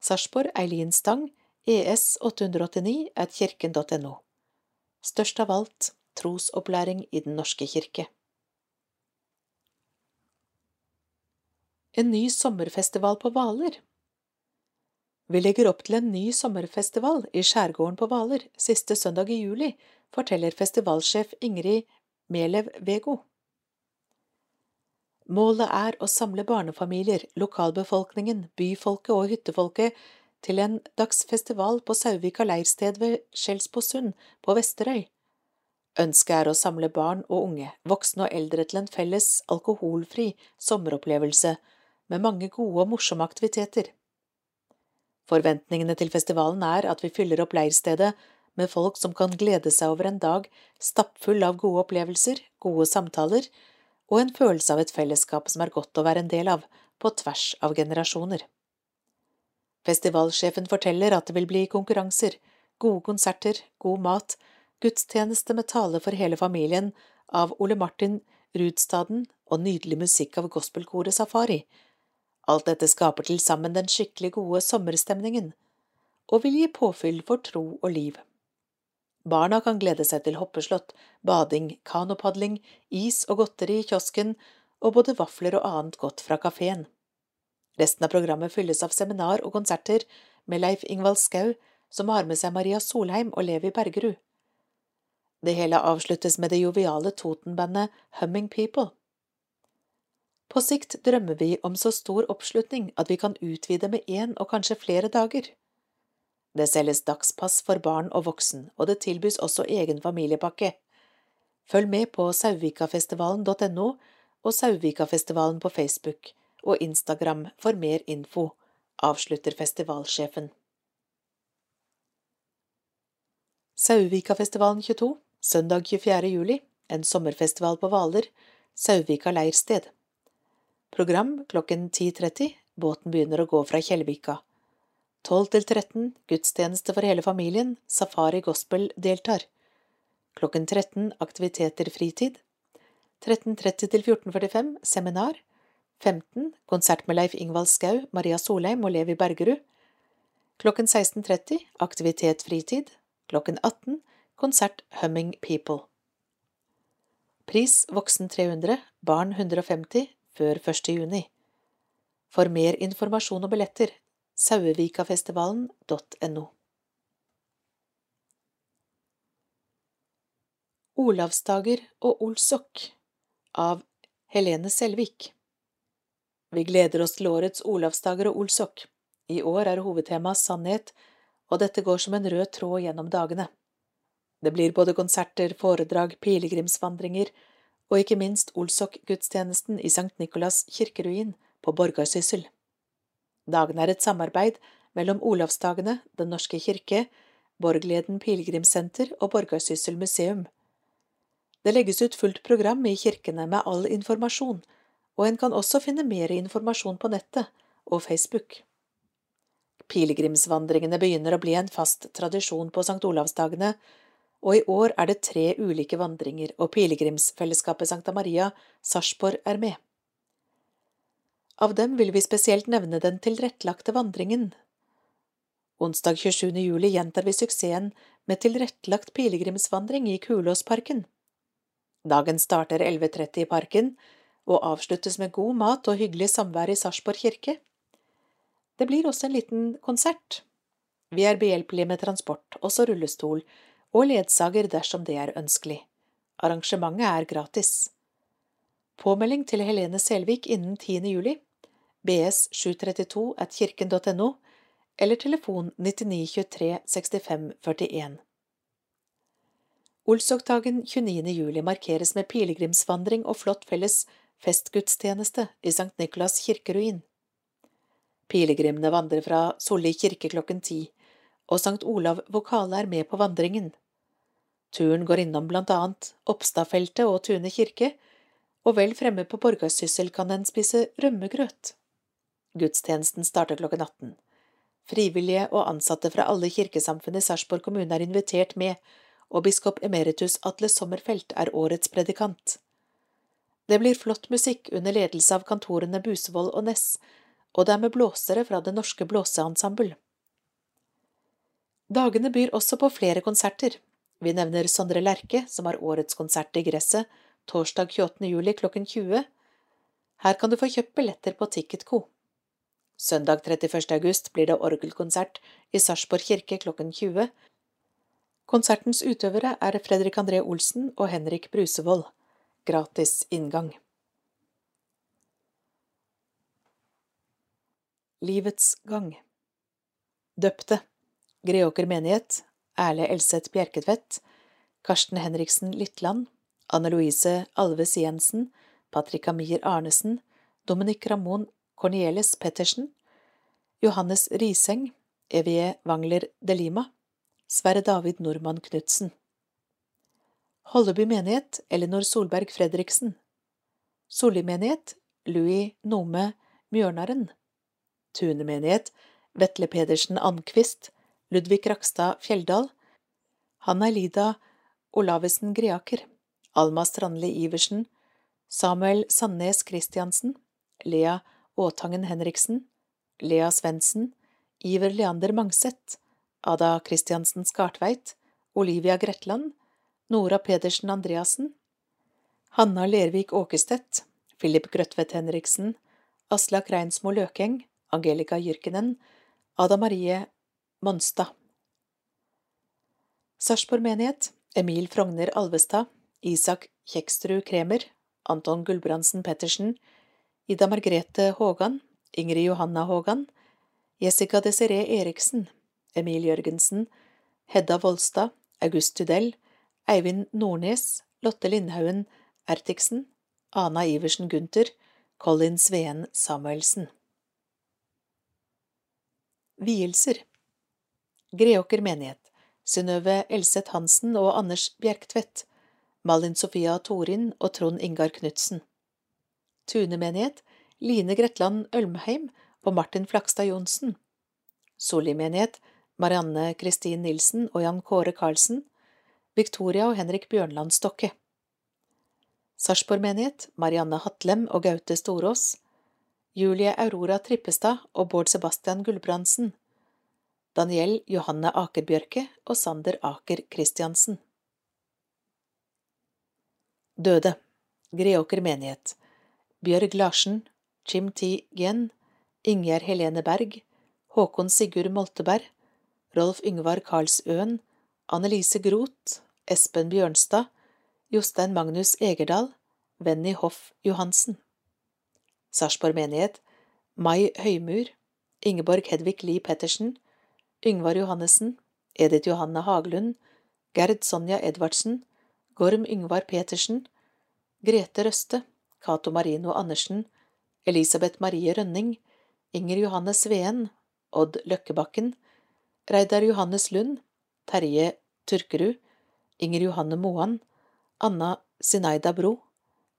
Sarpsborg Eileen Stang, es 889 at kirken.no. Størst av alt trosopplæring i Den norske kirke. En ny sommerfestival på Hvaler Vi legger opp til en ny sommerfestival i skjærgården på Hvaler siste søndag i juli, forteller festivalsjef Ingrid Melev Vego. Målet er å samle barnefamilier, lokalbefolkningen, byfolket og hyttefolket til en dagsfestival på Sauvika leirsted ved Skjelsbosund på Vesterøy. Ønsket er å samle barn og unge, voksne og eldre til en felles alkoholfri sommeropplevelse med mange gode og morsomme aktiviteter. Forventningene til festivalen er at vi fyller opp leirstedet med folk som kan glede seg over en dag stappfull av gode opplevelser, gode samtaler og en følelse av et fellesskap som er godt å være en del av, på tvers av generasjoner. Festivalsjefen forteller at det vil bli konkurranser, gode konserter, god mat, gudstjeneste med tale for hele familien av Ole Martin Rudstaden og nydelig musikk av gospelkoret Safari. Alt dette skaper til sammen den skikkelig gode sommerstemningen, og vil gi påfyll for tro og liv. Barna kan glede seg til hoppeslott, bading, kanopadling, is og godteri i kiosken og både vafler og annet godt fra kafeen. Resten av programmet fylles av seminar og konserter med Leif Ingvald Skau, som har med seg Maria Solheim og Levi Bergerud. Det hele avsluttes med det joviale Toten-bandet Humming People. På sikt drømmer vi om så stor oppslutning at vi kan utvide med én og kanskje flere dager. Det selges dagspass for barn og voksen, og det tilbys også egen familiepakke. Følg med på sauvikafestivalen.no og Sauvikafestivalen på Facebook og Instagram for mer info, avslutter festivalsjefen. Sauvikafestivalen 22, søndag 24. juli, en sommerfestival på Hvaler, Sauvika leirsted. Program klokken 10.30, båten begynner å gå fra Kjellvika. 12 til 13, gudstjeneste for hele familien, Safari Gospel deltar. Klokken 13, aktiviteter fritid. 13.30 til 14.45, seminar. 15 konsert med Leif Ingvald Skau, Maria Solheim og Levi Bergerud. Klokken 16.30 aktivitet fritid. Klokken 18 konsert Humming People. Pris voksen 300, barn 150 før 1. juni. For mer informasjon og billetter sauevikafestivalen.no. Olavsdager og Olsok av Helene Selvik vi gleder oss til årets Olavsdager og Olsok. I år er hovedtemaet sannhet, og dette går som en rød tråd gjennom dagene. Det blir både konserter, foredrag, pilegrimsvandringer og ikke minst Olsok-gudstjenesten i Sankt Nikolas kirkeruin på Borgarsyssel. Dagen er et samarbeid mellom Olavsdagene, Den norske kirke, Borgleden pilegrimssenter og Borgarsyssel museum. Det legges ut fullt program i kirkene med all informasjon og en kan også finne mer informasjon på nettet og Facebook. Pilegrimsvandringene begynner å bli en fast tradisjon på St. Olavsdagene, og i år er det tre ulike vandringer, og pilegrimsfellesskapet Sankta Maria Sarpsborg er med. Av dem vil vi spesielt nevne den tilrettelagte vandringen. Onsdag 27. juli gjentar vi suksessen med tilrettelagt pilegrimsvandring i Kulåsparken. Dagen starter 11.30 i parken, og avsluttes med god mat og hyggelig samvær i Sarpsborg kirke. Det blir også en liten konsert. Vi er behjelpelige med transport, også rullestol, og ledsager dersom det er ønskelig. Arrangementet er gratis. Påmelding til Helene Selvik innen 10. juli, BS 732 at kirken.no, eller telefon 9923 65 41. Olsokdagen 29. juli markeres med pilegrimsvandring og flott felles festgudstjeneste i Sankt Nikolas kirkeruin. Pilegrimene vandrer fra Solli kirke klokken ti, og Sankt Olav vokale er med på vandringen. Turen går innom blant annet Oppstadfeltet og Tune kirke, og vel fremme på Borgarsyssel kan en spise rømmegrøt. Gudstjenesten starter klokken 18. Frivillige og ansatte fra alle kirkesamfunn i Sarpsborg kommune er invitert med, og biskop emeritus Atle Sommerfelt er årets predikant. Det blir flott musikk under ledelse av kantorene Busevold og Ness, og det er med blåsere fra Det Norske Blåseensemble. Dagene byr også på flere konserter. Vi nevner Sondre Lerche, som har årets konsert i Gresset, torsdag 28. juli klokken 20. Her kan du få kjøpt billetter på Ticketco. Søndag 31. august blir det orgelkonsert i Sarpsborg kirke klokken 20. Konsertens utøvere er Fredrik André Olsen og Henrik Brusevold. Gratis inngang. Livets gang Døpte Greåker menighet Erle Elseth Bjerketvedt Karsten Henriksen Littland, Anne Louise Alves Jensen Patrick Amir Arnesen Dominik Ramon Cornieles Pettersen, Johannes Riseng, Evie Wangler de Lima, Sverre David Normann Knutsen. Holleby menighet Elinor Solberg Fredriksen. Solli menighet Louis Nome Mjørnaren. Tune menighet Vetle Pedersen Andquist, Ludvig Rakstad Fjelldal, Hanna Elida Olavesen Greaker, Alma Strandli Iversen, Samuel Sandnes Christiansen, Lea Åtangen Henriksen, Lea Svendsen, Iver Leander Mangseth, Ada Christiansen Skartveit, Olivia Gretland, Nora Pedersen Andreassen, Hanna Lervik Åkestedt, Philip Grøtvedt Henriksen, Aslak Reinsmo Løkeng, Angelica Jyrkenen, Ada Marie Monstad. Sarpsborg menighet, Emil Frogner Alvestad, Isak Kjekstrud Kremer, Anton Gulbrandsen Pettersen, Ida Margrethe Hågan, Ingrid Johanna Hågan, Jessica Desiree Eriksen, Emil Jørgensen, Hedda Volstad, August Tudell, Eivind Nordnes, Lotte Lindhaugen Ertiksen, Ana Iversen Gunther, Colin Sveen Samuelsen. Vielser Greåker menighet Synnøve Elseth Hansen og Anders Bjerktvedt, Malin Sofia Torin og Trond Ingar Knutsen. Tunemenighet Line Gretland Ølmheim og Martin Flakstad Johnsen. Soli-menighet Marianne Kristin Nilsen og Jan Kåre Karlsen. Victoria og Henrik Bjørnland Stokke. Sarpsborg-menighet Marianne Hatlem og Gaute Storås. Julie Aurora Trippestad og Bård Sebastian Gulbrandsen. Daniel Johanne Akerbjørke og Sander Aker Christiansen. Døde Greåker menighet Bjørg Larsen, Jim T. Gen, Ingjerd Helene Berg, Håkon Sigurd Molteberg, Rolf Yngvar Karlsøen, Annelise Groth, Espen Bjørnstad, Jostein Magnus Egerdal, Venny Hoff Johansen. Sarpsborg menighet, Mai Høymur, Ingeborg Hedvig Lie Pettersen, Yngvar Johannessen, Edith Johanne Haglund, Gerd Sonja Edvardsen, Gorm Yngvar Petersen, Grete Røste, Cato Marino Andersen, Elisabeth Marie Rønning, Inger Johanne Sveen, Odd Løkkebakken, Reidar Johannes Lund, Terje Turkerud, Inger Johanne Moan, Anna Sinaida Bro,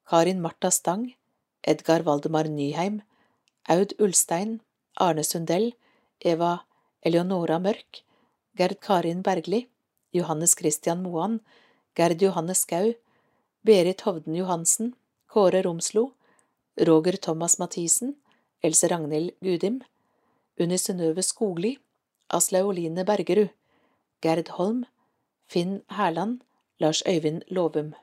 Karin Marta Stang, Edgar Valdemar Nyheim, Aud Ulstein, Arne Sundell, Eva Eleonora Mørk, Gerd Karin Bergli, Johannes Christian Moan, Gerd Johanne Skau, Berit Hovden Johansen, Kåre Romslo, Roger Thomas Mathisen, Else Ragnhild Gudim, Unni Synnøve Skogli, Aslaug Oline Bergerud, Gerd Holm, Finn Herland, Lars Øyvind Lovum.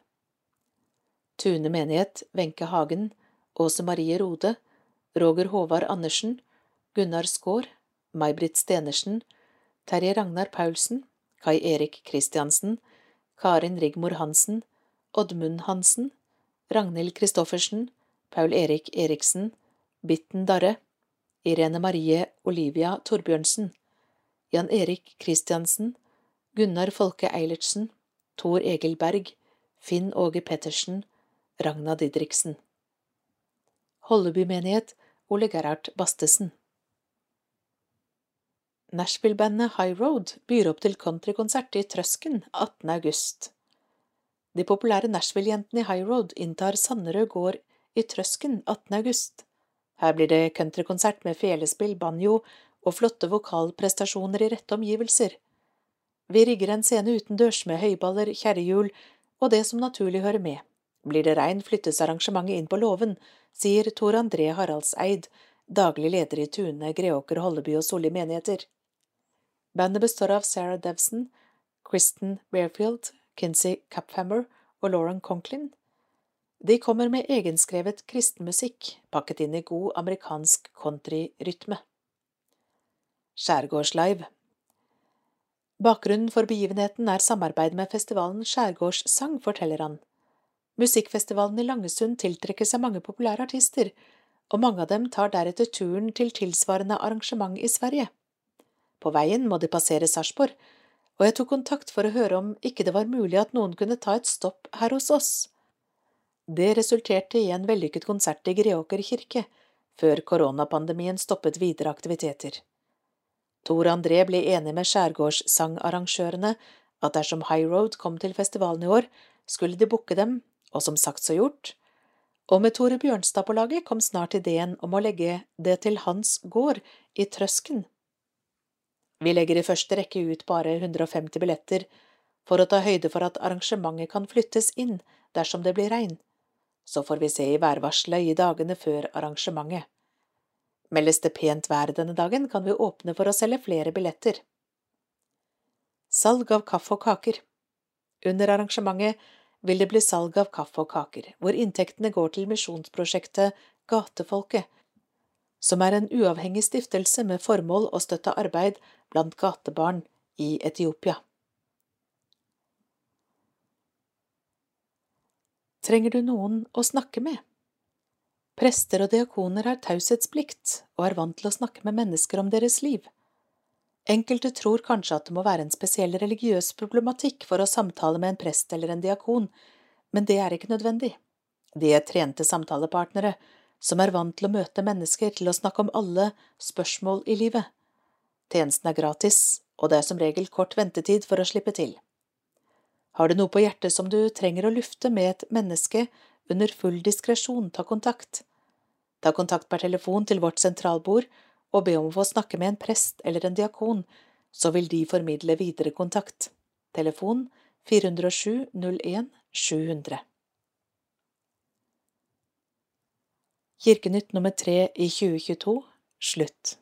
Tune menighet, Wenche Hagen, Åse Marie Rode, Roger Håvard Andersen, Gunnar Skaar, May-Britt Stenersen, Terje Ragnar Paulsen, Kai Erik Kristiansen, Karin Rigmor Hansen, Oddmund Hansen, Ragnhild Christoffersen, Paul Erik Eriksen, Bitten Darre, Irene Marie Olivia Torbjørnsen, Jan Erik Kristiansen, Gunnar Folke Eilertsen, Tor Egil Berg, Finn Åge Pettersen, Ragna Didriksen. Holleby-menighet Ole Gerhard Bastesen. Nashville-bandet High Road byr opp til countrykonsert i Trøsken 18. august. De populære Nashville-jentene i High Road inntar Sanderød gård i Trøsken 18. august. Her blir det countrykonsert med felespill, banjo og flotte vokalprestasjoner i rette omgivelser. Vi rigger en scene utendørs med høyballer, kjerrehjul og det som naturlig hører med. Blir det regn, flyttes arrangementet inn på låven, sier Tor André Haraldseid, daglig leder i Tune, Greåker, Holleby og Solli menigheter. Bandet består av Sarah Devson, Kristen Bearfield, Kinsey Caphammer og Lauren Conklin. De kommer med egenskrevet kristenmusikk, pakket inn i god amerikansk countryrytme. Skjærgårdslive Bakgrunnen for begivenheten er samarbeid med festivalen Skjærgårdssang, forteller han. Musikkfestivalen i Langesund tiltrekker seg mange populære artister, og mange av dem tar deretter turen til tilsvarende arrangement i Sverige. På veien må de passere Sarpsborg, og jeg tok kontakt for å høre om ikke det var mulig at noen kunne ta et stopp her hos oss. Det resulterte i en vellykket konsert i Greåker kirke, før koronapandemien stoppet videre aktiviteter. Tor André ble enig med skjærgårdssangarrangørene at dersom High Road kom til festivalen i år, skulle de booke dem og som sagt så gjort, og med Tore Bjørnstad på laget kom snart ideen om å legge det til hans gård i Trøsken. Vi legger i første rekke ut bare 150 billetter for å ta høyde for at arrangementet kan flyttes inn dersom det blir regn. Så får vi se i værvarselet i dagene før arrangementet. Meldes det pent vær denne dagen, kan vi åpne for å selge flere billetter. Salg av kaffe og kaker Under arrangementet vil det bli salg av kaffe og kaker, hvor inntektene går til misjonsprosjektet Gatefolket, som er en uavhengig stiftelse med formål å støtte arbeid blant gatebarn i Etiopia. Trenger du noen å snakke med? Prester og diakoner har taushetsplikt og er vant til å snakke med mennesker om deres liv. Enkelte tror kanskje at det må være en spesiell religiøs problematikk for å samtale med en prest eller en diakon, men det er ikke nødvendig. De er trente samtalepartnere som er vant til å møte mennesker til å snakke om alle spørsmål i livet. Tjenesten er gratis, og det er som regel kort ventetid for å slippe til. Har du noe på hjertet som du trenger å lufte med et menneske under full diskresjon, ta kontakt. Ta kontakt per telefon til vårt sentralbord og be om å få snakke med en prest eller en diakon, så vil de formidle videre kontakt. Telefon 407 01 700. Kirkenytt nummer tre i 2022 slutt.